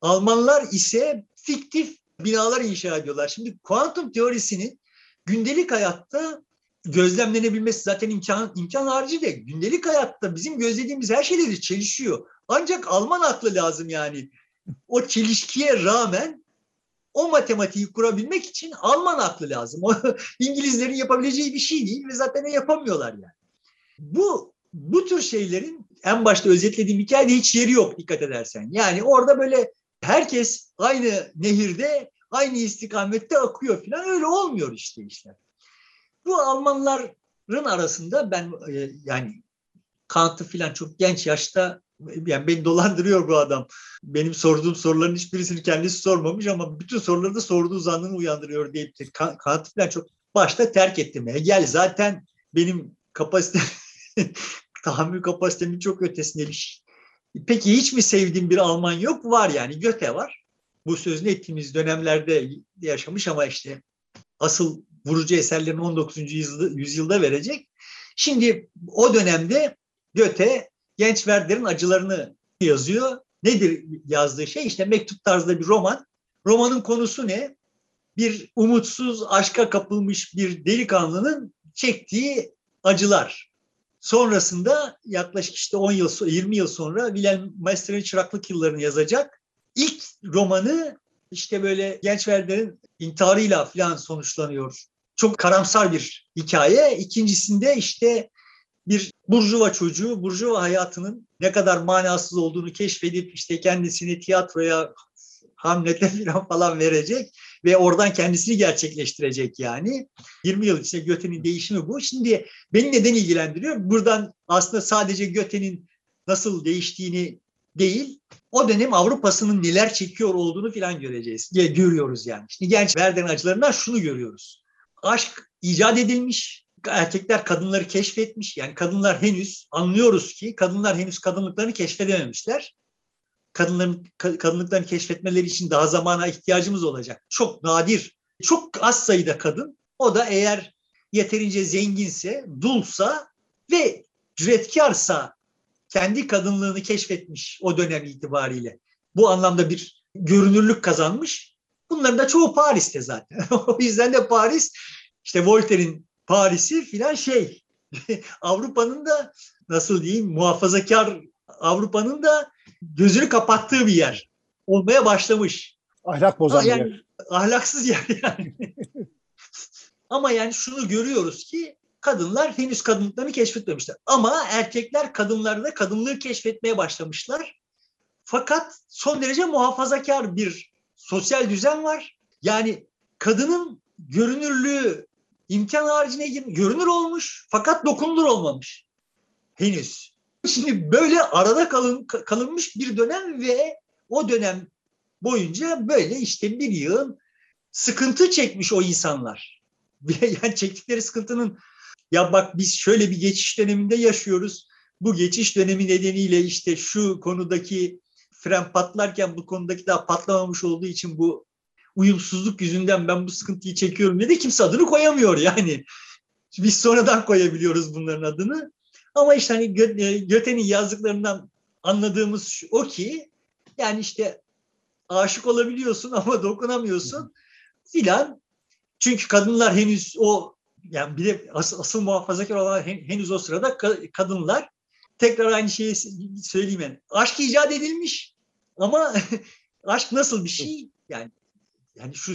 B: Almanlar ise fiktif binalar inşa ediyorlar. Şimdi kuantum teorisinin gündelik hayatta gözlemlenebilmesi zaten imkan, imkan harici de gündelik hayatta bizim gözlediğimiz her şeyle çelişiyor. Ancak Alman aklı lazım yani. O çelişkiye rağmen o matematiği kurabilmek için Alman aklı lazım. İngilizlerin yapabileceği bir şey değil ve zaten ne yapamıyorlar yani. Bu bu tür şeylerin en başta özetlediğim hikayede hiç yeri yok dikkat edersen. Yani orada böyle herkes aynı nehirde aynı istikamette akıyor falan öyle olmuyor işte işler. Bu Almanların arasında ben e, yani Kant'ı falan çok genç yaşta yani beni dolandırıyor bu adam. Benim sorduğum soruların hiçbirisini kendisi sormamış ama bütün soruları da sorduğu zannını uyandırıyor deyip Kant falan çok başta terk ettim. Hegel zaten benim kapasite tahammül kapasitemin çok ötesinde bir şey. Peki hiç mi sevdiğim bir Alman yok? Var yani Göte var. Bu sözünü ettiğimiz dönemlerde yaşamış ama işte asıl vurucu eserlerini 19. yüzyılda, yüzyılda verecek. Şimdi o dönemde Göte genç Werder'in acılarını yazıyor. Nedir yazdığı şey? İşte mektup tarzda bir roman. Romanın konusu ne? Bir umutsuz, aşka kapılmış bir delikanlının çektiği acılar. Sonrasında yaklaşık işte 10 yıl, 20 yıl sonra Wilhelm Meister'in çıraklık yıllarını yazacak. İlk romanı işte böyle genç Werder'in intiharıyla falan sonuçlanıyor. Çok karamsar bir hikaye. İkincisinde işte bir burjuva çocuğu, burjuva hayatının ne kadar manasız olduğunu keşfedip işte kendisini tiyatroya, Hamlet'e falan falan verecek ve oradan kendisini gerçekleştirecek yani. 20 yıl içinde Göte'nin değişimi bu. Şimdi beni neden ilgilendiriyor? Buradan aslında sadece Göte'nin nasıl değiştiğini değil, o dönem Avrupa'sının neler çekiyor olduğunu falan göreceğiz. Görüyoruz yani. Şimdi genç Werder'in acılarından şunu görüyoruz. Aşk icat edilmiş, erkekler kadınları keşfetmiş. Yani kadınlar henüz anlıyoruz ki kadınlar henüz kadınlıklarını keşfedememişler. Kadınların kadınlıklarını keşfetmeleri için daha zamana ihtiyacımız olacak. Çok nadir, çok az sayıda kadın. O da eğer yeterince zenginse, dulsa ve cüretkarsa kendi kadınlığını keşfetmiş o dönem itibariyle. Bu anlamda bir görünürlük kazanmış. Bunların da çoğu Paris'te zaten. o yüzden de Paris işte Voltaire'in Paris'i filan şey Avrupa'nın da nasıl diyeyim muhafazakar Avrupa'nın da gözünü kapattığı bir yer olmaya başlamış.
A: Ahlak bozan yani, bir yer.
B: Ahlaksız yer yani. Ama yani şunu görüyoruz ki kadınlar henüz kadınlıklarını keşfetmemişler. Ama erkekler kadınlarda kadınlığı keşfetmeye başlamışlar. Fakat son derece muhafazakar bir sosyal düzen var. Yani kadının görünürlüğü imkan haricine görünür olmuş fakat dokunulur olmamış. Henüz. Şimdi böyle arada kalın, kalınmış bir dönem ve o dönem boyunca böyle işte bir yığın sıkıntı çekmiş o insanlar. yani çektikleri sıkıntının ya bak biz şöyle bir geçiş döneminde yaşıyoruz. bu geçiş dönemi nedeniyle işte şu konudaki fren patlarken bu konudaki daha patlamamış olduğu için bu uyumsuzluk yüzünden ben bu sıkıntıyı çekiyorum dedi. Kimse adını koyamıyor yani. Biz sonradan koyabiliyoruz bunların adını. Ama işte hani e, Göte'nin yazdıklarından anladığımız o ki yani işte aşık olabiliyorsun ama dokunamıyorsun filan. Çünkü kadınlar henüz o yani bir de asıl, asıl muhafazakar olan henüz o sırada kadınlar tekrar aynı şeyi söyleyeyim yani. Aşk icat edilmiş ama aşk nasıl bir şey? Yani yani şu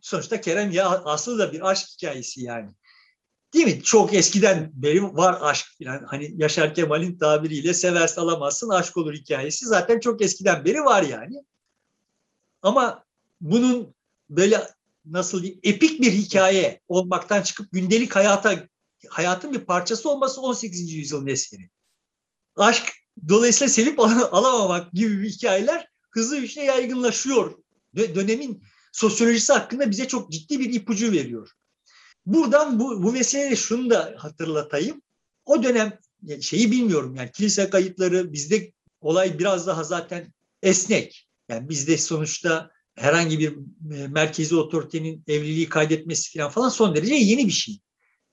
B: sonuçta Kerem ya aslında da bir aşk hikayesi yani. Değil mi? Çok eskiden beri var aşk falan. Hani Yaşar Kemal'in tabiriyle seversen alamazsın aşk olur hikayesi zaten çok eskiden beri var yani. Ama bunun böyle nasıl diyeyim epik bir hikaye olmaktan çıkıp gündelik hayata hayatın bir parçası olması 18. yüzyılın eseri. Aşk dolayısıyla sevip alamamak gibi bir hikayeler hızlı bir şey yaygınlaşıyor. Dönemin sosyolojisi hakkında bize çok ciddi bir ipucu veriyor. Buradan bu, bu vesileyle şunu da hatırlatayım. O dönem şeyi bilmiyorum yani kilise kayıtları bizde olay biraz daha zaten esnek. Yani bizde sonuçta herhangi bir e, merkezi otoritenin evliliği kaydetmesi falan falan son derece yeni bir şey.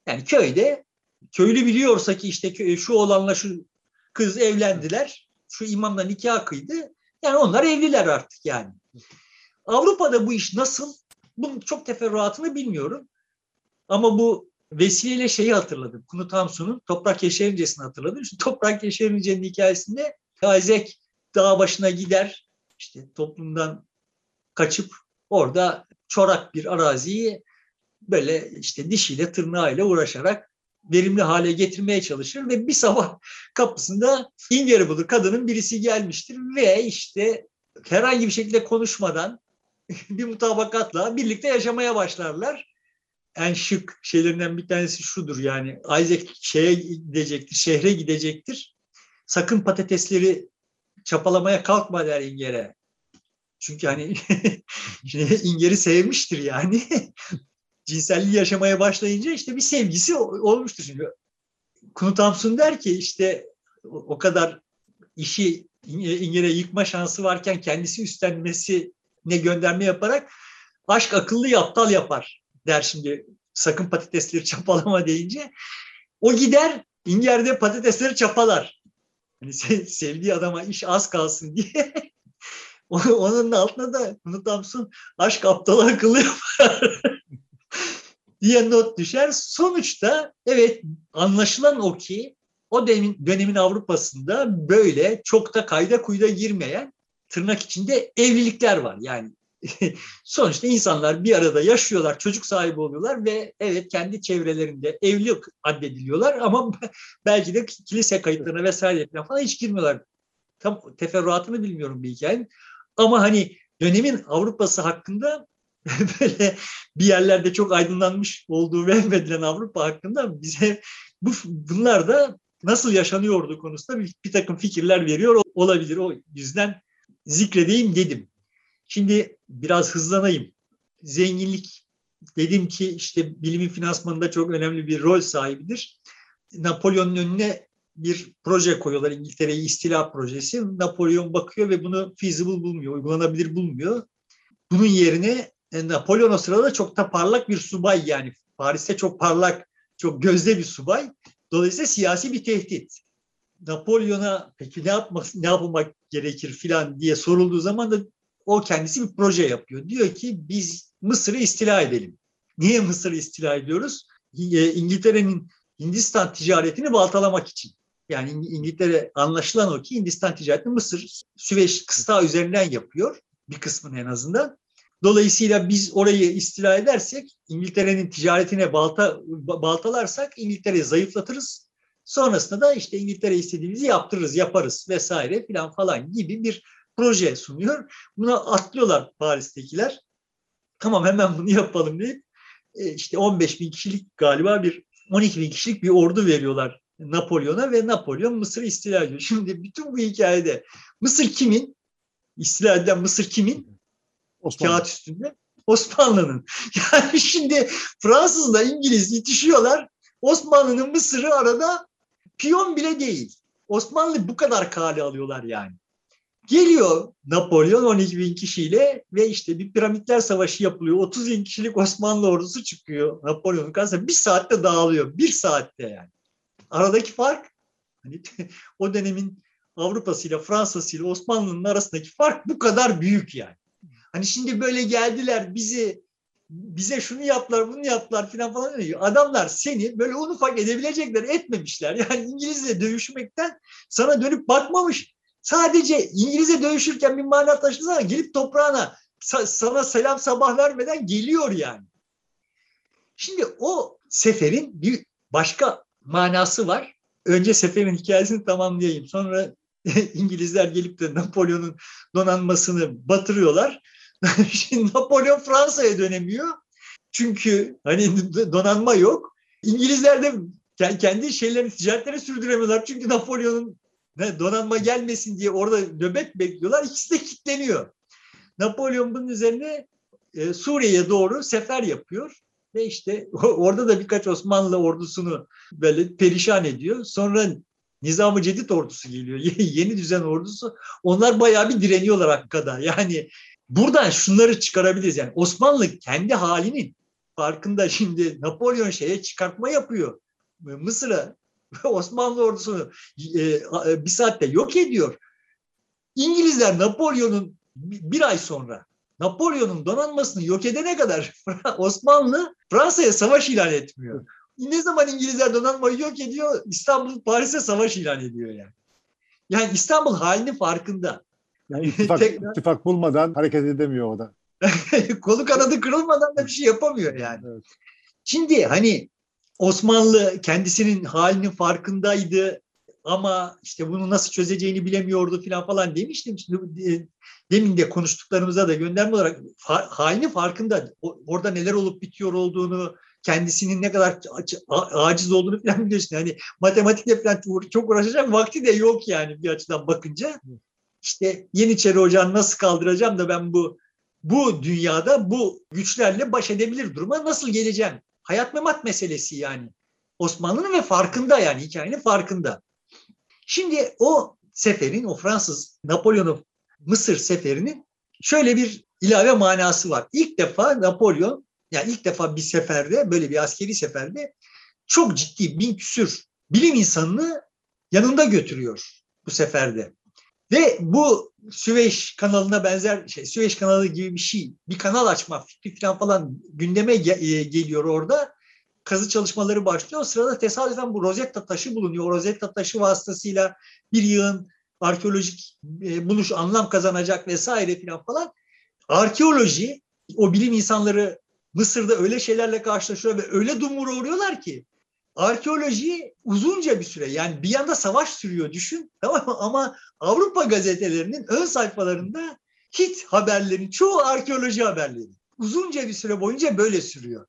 B: Yani köyde köylü biliyorsa ki işte şu olanla şu kız evlendiler, şu imamla nikah kıydı. Yani onlar evliler artık yani. Avrupa'da bu iş nasıl? Bunun çok teferruatını bilmiyorum. Ama bu vesileyle şeyi hatırladım. Kunu Tamsun'un Toprak Yeşerincesi'ni hatırladım. Şu Toprak Yeşerince'nin hikayesinde Isaac dağ başına gider. işte toplumdan kaçıp orada çorak bir araziyi böyle işte dişiyle tırnağıyla uğraşarak verimli hale getirmeye çalışır ve bir sabah kapısında İngeri budur kadının birisi gelmiştir ve işte herhangi bir şekilde konuşmadan bir mutabakatla birlikte yaşamaya başlarlar. En şık şeylerinden bir tanesi şudur yani Isaac şeye gidecektir, şehre gidecektir. Sakın patatesleri çapalamaya kalkma der İnger'e. Çünkü hani İnger'i sevmiştir yani. Cinselliği yaşamaya başlayınca işte bir sevgisi olmuştur. Şimdi Knut Hamsun der ki işte o kadar işi İnger'e yıkma şansı varken kendisi üstlenmesi ne gönderme yaparak aşk akıllı aptal yapar der şimdi sakın patatesleri çapalama deyince. O gider İnger'de patatesleri çapalar. Hani sevdiği adama iş az kalsın diye Onun altına da unutamsın aşk aptal akıllı yapar diye not düşer. Sonuçta evet anlaşılan o ki o dönemin, dönemin Avrupa'sında böyle çok da kayda kuyda girmeyen tırnak içinde evlilikler var. Yani sonuçta insanlar bir arada yaşıyorlar, çocuk sahibi oluyorlar ve evet kendi çevrelerinde evli addediliyorlar ama belki de kilise kayıtlarına vesaire falan hiç girmiyorlar. Tam teferruatını bilmiyorum bir hikayenin. Ama hani dönemin Avrupa'sı hakkında böyle bir yerlerde çok aydınlanmış olduğu vehmedilen Avrupa hakkında bize bu, bunlar da nasıl yaşanıyordu konusunda bir, bir takım fikirler veriyor olabilir. O yüzden zikredeyim dedim. Şimdi biraz hızlanayım. Zenginlik dedim ki işte bilimin finansmanında çok önemli bir rol sahibidir. Napolyon'un önüne bir proje koyuyorlar İngiltere'yi istila projesi. Napolyon bakıyor ve bunu feasible bulmuyor, uygulanabilir bulmuyor. Bunun yerine e, Napolyon o sırada çok da parlak bir subay yani Paris'te çok parlak, çok gözde bir subay. Dolayısıyla siyasi bir tehdit. Napolyon'a peki ne yapmak ne yapmak gerekir filan diye sorulduğu zaman da o kendisi bir proje yapıyor. Diyor ki biz Mısır'ı istila edelim. Niye Mısır'ı istila ediyoruz? E, İngiltere'nin Hindistan ticaretini baltalamak için. Yani İngiltere anlaşılan o ki Hindistan ticaretini Mısır, Süveyş kısta üzerinden yapıyor. Bir kısmını en azından. Dolayısıyla biz orayı istila edersek, İngiltere'nin ticaretine balta, baltalarsak İngiltere'yi zayıflatırız. Sonrasında da işte İngiltere istediğimizi yaptırırız, yaparız vesaire filan falan gibi bir proje sunuyor. Buna atlıyorlar Paris'tekiler. Tamam hemen bunu yapalım deyip e, işte 15 bin kişilik galiba bir 12 bin kişilik bir ordu veriyorlar Napolyon'a ve Napolyon Mısır'ı istila ediyor. Şimdi bütün bu hikayede Mısır kimin? İstila edilen Mısır kimin? Osmanlı. Kağıt üstünde. Osmanlı'nın. Yani şimdi Fransızla İngiliz itişiyorlar. Osmanlı'nın Mısır'ı arada piyon bile değil. Osmanlı bu kadar kale alıyorlar yani. Geliyor Napolyon 12 bin kişiyle ve işte bir piramitler savaşı yapılıyor. 30 bin kişilik Osmanlı ordusu çıkıyor Napolyon'un karşısına. Bir saatte dağılıyor. Bir saatte yani. Aradaki fark hani o dönemin Avrupa'sıyla Fransa'sıyla Osmanlı'nın arasındaki fark bu kadar büyük yani. Hani şimdi böyle geldiler bizi bize şunu yaptılar bunu yaptılar filan falan diyor. Adamlar seni böyle un ufak edebilecekler etmemişler. Yani İngilizle dövüşmekten sana dönüp bakmamış. Sadece İngilizce dövüşürken bir mana taşısana gelip toprağına sana selam sabah vermeden geliyor yani. Şimdi o seferin bir başka manası var. Önce seferin hikayesini tamamlayayım. Sonra İngilizler gelip de Napolyon'un donanmasını batırıyorlar. Şimdi Napolyon Fransa'ya dönemiyor. Çünkü hani donanma yok. İngilizler de kendi şeylerini, ticaretlerini sürdüremiyorlar. Çünkü Napolyon'un donanma gelmesin diye orada nöbet bekliyorlar. İkisi de kilitleniyor. Napolyon bunun üzerine e, Suriye'ye doğru sefer yapıyor. Ve işte orada da birkaç Osmanlı ordusunu böyle perişan ediyor. Sonra Nizam-ı Cedid ordusu geliyor. Yeni düzen ordusu. Onlar bayağı bir direniyorlar Hakka'da. Yani buradan şunları çıkarabiliriz. Yani Osmanlı kendi halinin farkında şimdi Napolyon şeye çıkartma yapıyor. Mısır'a Osmanlı ordusunu e, e, bir saatte yok ediyor. İngilizler Napolyon'un bir ay sonra Napolyon'un donanmasını yok edene kadar Osmanlı Fransa'ya savaş ilan etmiyor. Ne zaman İngilizler donanmayı yok ediyor, İstanbul Paris'e savaş ilan ediyor yani. Yani İstanbul halinin farkında.
A: Yani ittifak, ittifak bulmadan hareket edemiyor o da.
B: Kolu kanadı kırılmadan da bir şey yapamıyor yani. Evet. Şimdi hani Osmanlı kendisinin halinin farkındaydı ama işte bunu nasıl çözeceğini bilemiyordu falan falan demiştim. Şimdi e, demin de konuştuklarımıza da gönderme olarak halinin farkında. Orada neler olup bitiyor olduğunu, kendisinin ne kadar aciz olduğunu falan biliyorsun. Yani matematikle falan çok uğraşacak vakti de yok yani bir açıdan bakınca. İşte Yeniçeri Ocağı'nı nasıl kaldıracağım da ben bu bu dünyada bu güçlerle baş edebilir duruma nasıl geleceğim? Hayat memat meselesi yani. Osmanlı'nın ve farkında yani hikayenin farkında. Şimdi o seferin, o Fransız Napolyon'un Mısır seferinin şöyle bir ilave manası var. İlk defa Napolyon, yani ilk defa bir seferde, böyle bir askeri seferde çok ciddi bin küsür bilim insanını yanında götürüyor bu seferde. Ve bu Süveyş kanalına benzer şey, Süveyş kanalı gibi bir şey, bir kanal açma fikri falan falan gündeme e, geliyor orada. Kazı çalışmaları başlıyor. O sırada tesadüfen bu Rosetta taşı bulunuyor. O Rosetta taşı vasıtasıyla bir yığın arkeolojik e, buluş anlam kazanacak vesaire falan falan. Arkeoloji, o bilim insanları Mısır'da öyle şeylerle karşılaşıyor ve öyle dumura uğruyorlar ki arkeoloji uzunca bir süre yani bir yanda savaş sürüyor düşün tamam mı? Ama Avrupa gazetelerinin ön sayfalarında hit haberlerin çoğu arkeoloji haberleri. Uzunca bir süre boyunca böyle sürüyor.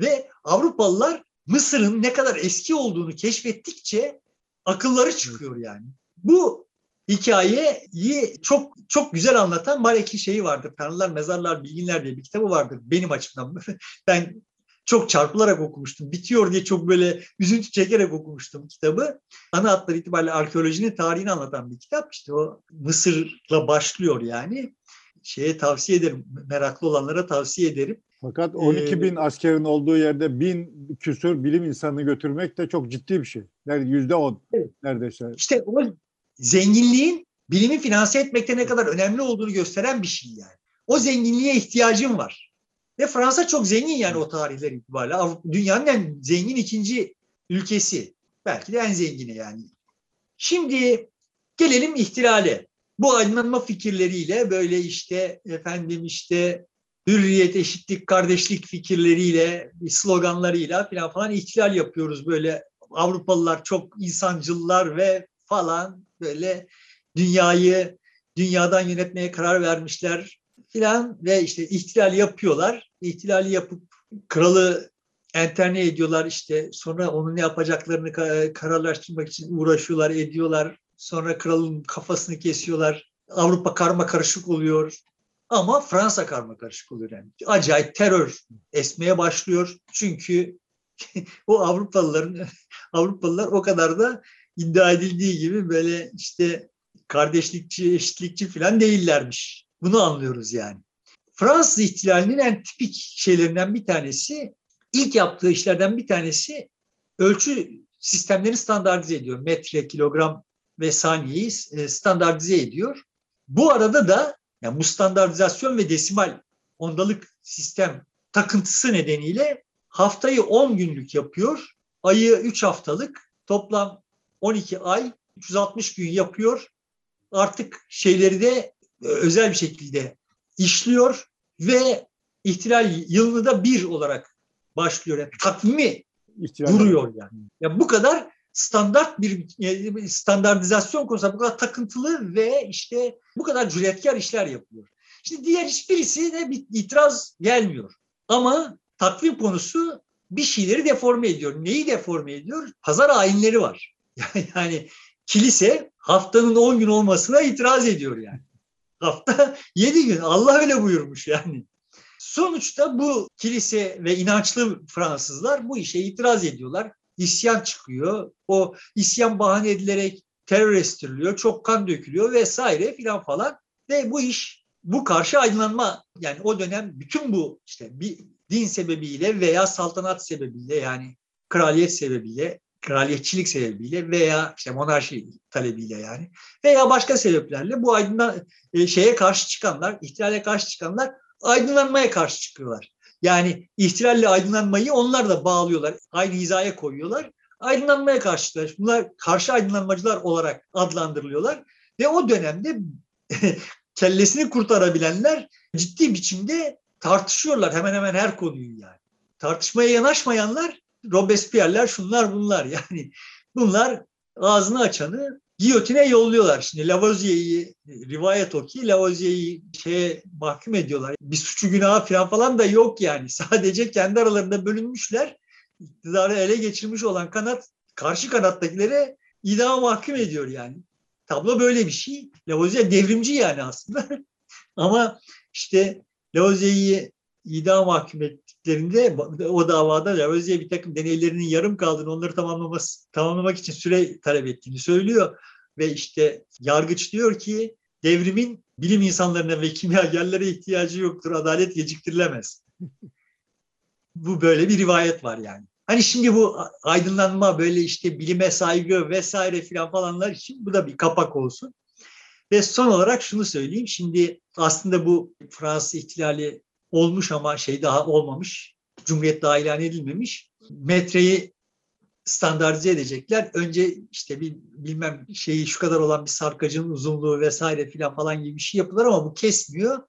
B: Ve Avrupalılar Mısır'ın ne kadar eski olduğunu keşfettikçe akılları çıkıyor yani. Bu hikayeyi çok çok güzel anlatan Marek'in şeyi vardır. Tanrılar, Mezarlar, Bilginler diye bir kitabı vardır benim açımdan. ben çok çarpılarak okumuştum. Bitiyor diye çok böyle üzüntü çekerek okumuştum kitabı. Ana hatlar itibariyle arkeolojinin tarihini anlatan bir kitap. İşte o Mısır'la başlıyor yani. Şeye tavsiye ederim. Meraklı olanlara tavsiye ederim.
A: Fakat 12 bin ee, askerin olduğu yerde bin küsur bilim insanını götürmek de çok ciddi bir şey. Yüzde on evet. neredeyse.
B: İşte o zenginliğin bilimi finanse etmekte ne kadar önemli olduğunu gösteren bir şey yani. O zenginliğe ihtiyacım var. Ve Fransa çok zengin yani o tarihler itibariyle. Dünyanın en zengin ikinci ülkesi. Belki de en zengini yani. Şimdi gelelim ihtilale. Bu aydınlanma fikirleriyle böyle işte efendim işte hürriyet, eşitlik, kardeşlik fikirleriyle, sloganlarıyla falan falan ihtilal yapıyoruz. Böyle Avrupalılar çok insancıllar ve falan böyle dünyayı dünyadan yönetmeye karar vermişler filan ve işte ihtilal yapıyorlar. İhtilali yapıp kralı enterne ediyorlar işte sonra onun ne yapacaklarını kararlaştırmak için uğraşıyorlar ediyorlar. Sonra kralın kafasını kesiyorlar. Avrupa karma karışık oluyor. Ama Fransa karma karışık oluyor yani. Acayip terör esmeye başlıyor. Çünkü o Avrupalıların Avrupalılar o kadar da iddia edildiği gibi böyle işte kardeşlikçi, eşitlikçi falan değillermiş. Bunu anlıyoruz yani. Fransız ihtilalinin en tipik şeylerinden bir tanesi, ilk yaptığı işlerden bir tanesi ölçü sistemlerini standartize ediyor. Metre, kilogram ve saniyeyi e, standartize ediyor. Bu arada da yani bu standartizasyon ve desimal ondalık sistem takıntısı nedeniyle haftayı 10 günlük yapıyor, ayı 3 haftalık, toplam 12 ay, 360 gün yapıyor. Artık şeyleri de özel bir şekilde işliyor ve ihtilal yılını da bir olarak başlıyor. Yani takvimi İhtilal duruyor yani. Ya bu kadar standart bir e, standartizasyon konusunda bu kadar takıntılı ve işte bu kadar cüretkar işler yapıyor. Şimdi diğer hiçbirisi de bir itiraz gelmiyor. Ama takvim konusu bir şeyleri deforme ediyor. Neyi deforme ediyor? Pazar ayinleri var. Yani kilise haftanın 10 gün olmasına itiraz ediyor yani. Hafta 7 gün. Allah öyle buyurmuş yani. Sonuçta bu kilise ve inançlı Fransızlar bu işe itiraz ediyorlar. İsyan çıkıyor. O isyan bahane edilerek terör estiriliyor. Çok kan dökülüyor vesaire filan falan. Ve bu iş bu karşı aydınlanma yani o dönem bütün bu işte bir din sebebiyle veya saltanat sebebiyle yani kraliyet sebebiyle kraliyetçilik sebebiyle veya işte monarşi talebiyle yani veya başka sebeplerle bu aydınlan e, şeye karşı çıkanlar, ihtilale karşı çıkanlar aydınlanmaya karşı çıkıyorlar. Yani ihtilalle aydınlanmayı onlar da bağlıyorlar, aynı hizaya koyuyorlar. Aydınlanmaya karşı çıkıyorlar. Bunlar karşı aydınlanmacılar olarak adlandırılıyorlar ve o dönemde kellesini kurtarabilenler ciddi biçimde tartışıyorlar hemen hemen her konuyu yani. Tartışmaya yanaşmayanlar Robespierre'ler şunlar bunlar yani bunlar ağzını açanı giyotine yolluyorlar. Şimdi Lavoisier'i rivayet o ki Lavoisier'i şeye mahkum ediyorlar. Bir suçu günahı falan falan da yok yani. Sadece kendi aralarında bölünmüşler. İktidarı ele geçirmiş olan kanat karşı kanattakilere idama mahkum ediyor yani. Tablo böyle bir şey. Lavoisier devrimci yani aslında. Ama işte Lavoisier'i idam mahkum ettiklerinde o davada Lavoisier bir takım deneylerinin yarım kaldığını, onları tamamlaması, tamamlamak için süre talep ettiğini söylüyor. Ve işte yargıç diyor ki devrimin bilim insanlarına ve kimyagerlere ihtiyacı yoktur, adalet geciktirilemez. bu böyle bir rivayet var yani. Hani şimdi bu aydınlanma böyle işte bilime saygı vesaire filan falanlar için bu da bir kapak olsun. Ve son olarak şunu söyleyeyim. Şimdi aslında bu Fransız ihtilali olmuş ama şey daha olmamış. Cumhuriyet daha ilan edilmemiş. Metreyi standartize edecekler. Önce işte bir bilmem şeyi şu kadar olan bir sarkacın uzunluğu vesaire filan falan gibi bir şey yapılır ama bu kesmiyor.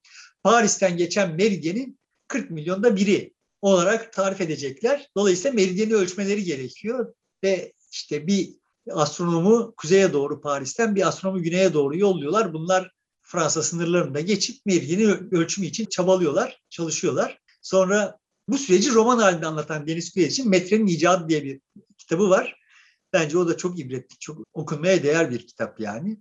B: Paris'ten geçen meridyenin 40 milyonda biri olarak tarif edecekler. Dolayısıyla meridyeni ölçmeleri gerekiyor ve işte bir astronomu kuzeye doğru Paris'ten bir astronomu güneye doğru yolluyorlar. Bunlar Fransa sınırlarında geçip meridyeni ölçümü için çabalıyorlar, çalışıyorlar. Sonra bu süreci roman halinde anlatan Deniz Kuyar için Metrenin İcadı diye bir kitabı var. Bence o da çok ibretli, çok okunmaya değer bir kitap yani.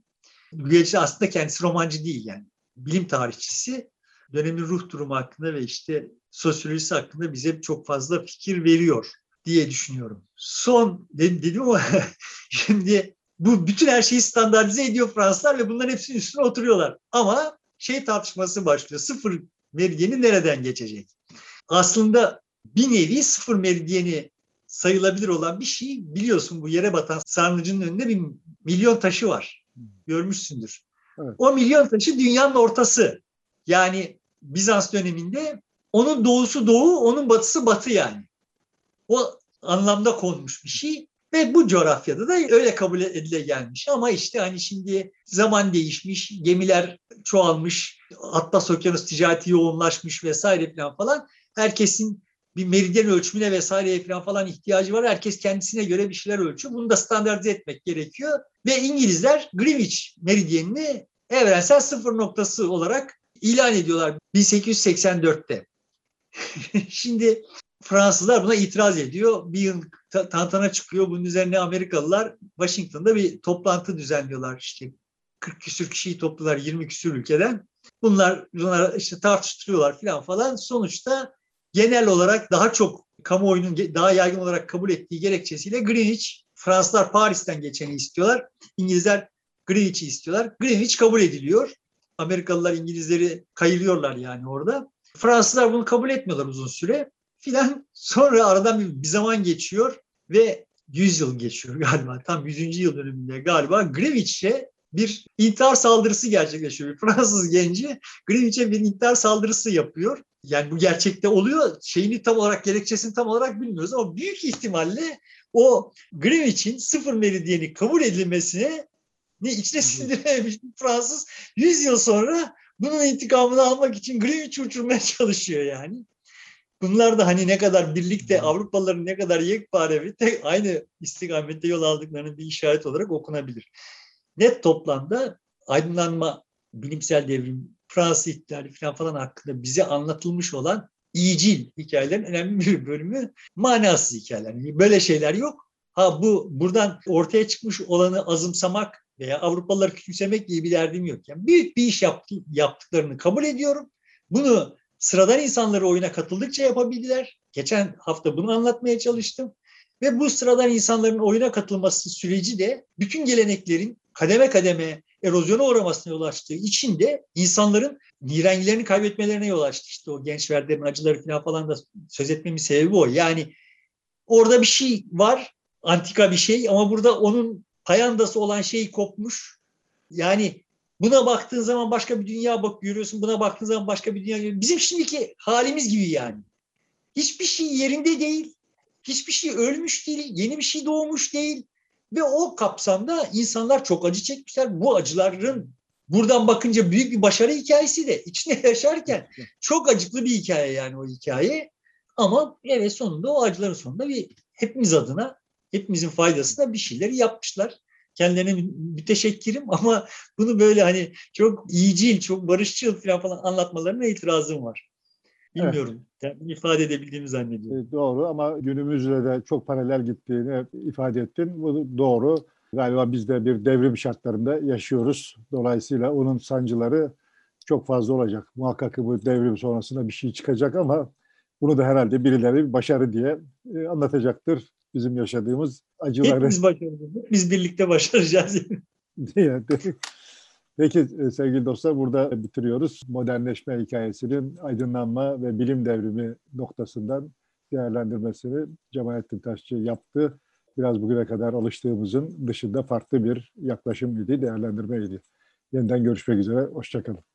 B: Güyeci aslında kendisi romancı değil yani. Bilim tarihçisi dönemin ruh durumu hakkında ve işte sosyolojisi hakkında bize çok fazla fikir veriyor diye düşünüyorum. Son dedim ama şimdi bu bütün her şeyi standartize ediyor Fransızlar ve bunların hepsinin üstüne oturuyorlar. Ama şey tartışması başlıyor. Sıfır meridyeni nereden geçecek? Aslında bir nevi sıfır meridyeni sayılabilir olan bir şey biliyorsun bu yere batan sarnıcının önünde bir milyon taşı var. Görmüşsündür. Evet. O milyon taşı dünyanın ortası. Yani Bizans döneminde onun doğusu doğu, onun batısı batı yani. O anlamda konmuş bir şey. Ve bu coğrafyada da öyle kabul edile gelmiş. Ama işte hani şimdi zaman değişmiş, gemiler çoğalmış, Atlas Okyanus ticareti yoğunlaşmış vesaire falan falan. Herkesin bir meridyen ölçümüne vesaireye falan falan ihtiyacı var. Herkes kendisine göre bir şeyler ölçüyor. Bunu da standartize etmek gerekiyor. Ve İngilizler Greenwich meridyenini evrensel sıfır noktası olarak ilan ediyorlar 1884'te. Şimdi Fransızlar buna itiraz ediyor. Bir yıl tantana çıkıyor. Bunun üzerine Amerikalılar Washington'da bir toplantı düzenliyorlar. İşte 40 küsür kişiyi toplular 20 küsür ülkeden. Bunlar bunlar işte tartıştırıyorlar falan falan. Sonuçta genel olarak daha çok kamuoyunun daha yaygın olarak kabul ettiği gerekçesiyle Greenwich Fransızlar Paris'ten geçeni istiyorlar. İngilizler Greenwich'i istiyorlar. Greenwich kabul ediliyor. Amerikalılar İngilizleri kayılıyorlar yani orada. Fransızlar bunu kabul etmiyorlar uzun süre. Filan sonra aradan bir, bir zaman geçiyor ve 100 yıl geçiyor galiba. Tam 100. yıl dönümünde galiba Greenwich'e bir intihar saldırısı gerçekleşiyor. Bir Fransız genci Greenwich'e bir intihar saldırısı yapıyor. Yani bu gerçekte oluyor. Şeyini tam olarak, gerekçesini tam olarak bilmiyoruz ama büyük ihtimalle o Greenwich'in sıfır meridyeni kabul edilmesine ne içine sindirememiş bir Fransız 100 yıl sonra bunun intikamını almak için Greenwich uçurmaya çalışıyor yani. Bunlar da hani ne kadar birlikte Avrupalıların ne kadar yekpare ve tek aynı istikamette yol aldıklarının bir işaret olarak okunabilir. Net toplamda aydınlanma, bilimsel devrim, Fransız ihtilali falan falan hakkında bize anlatılmış olan iyicil hikayelerin önemli bir bölümü manasız hikayeler. Böyle şeyler yok. Ha bu buradan ortaya çıkmış olanı azımsamak veya Avrupalıları küçümsemek gibi bir derdim yok. Yani büyük bir iş yaptı, yaptıklarını kabul ediyorum. Bunu sıradan insanları oyuna katıldıkça yapabildiler. Geçen hafta bunu anlatmaya çalıştım. Ve bu sıradan insanların oyuna katılması süreci de bütün geleneklerin kademe kademe erozyona uğramasına yol açtığı için de insanların nirengilerini kaybetmelerine yol açtı. İşte o genç verdiğim acıları falan, falan da söz etmemin sebebi o. Yani orada bir şey var, antika bir şey ama burada onun payandası olan şey kopmuş. Yani buna baktığın zaman başka bir dünya bak görüyorsun. Buna baktığın zaman başka bir dünya görüyorsun. Bizim şimdiki halimiz gibi yani. Hiçbir şey yerinde değil. Hiçbir şey ölmüş değil. Yeni bir şey doğmuş değil. Ve o kapsamda insanlar çok acı çekmişler. Bu acıların buradan bakınca büyük bir başarı hikayesi de içine yaşarken çok acıklı bir hikaye yani o hikaye. Ama evet sonunda o acıların sonunda bir hepimiz adına hepimizin faydasına bir şeyleri yapmışlar. Kendilerine müteşekkirim ama bunu böyle hani çok iyicil, çok barışçıl falan falan anlatmalarına itirazım var. Bilmiyorum. Evet. Yani ifade edebildiğimi zannediyorum.
A: E, doğru ama günümüzle de çok paralel gittiğini ifade ettin. Bu doğru. Galiba biz de bir devrim şartlarında yaşıyoruz. Dolayısıyla onun sancıları çok fazla olacak. Muhakkak bu devrim sonrasında bir şey çıkacak ama bunu da herhalde birileri başarı diye e, anlatacaktır bizim yaşadığımız acıları.
B: Hepimiz başaracağız. Biz birlikte başaracağız.
A: Peki e, sevgili dostlar burada bitiriyoruz. Modernleşme hikayesinin aydınlanma ve bilim devrimi noktasından değerlendirmesini Cemalettin Taşçı yaptı. Biraz bugüne kadar alıştığımızın dışında farklı bir yaklaşım idi, değerlendirmeydi. Yeniden görüşmek üzere, hoşçakalın.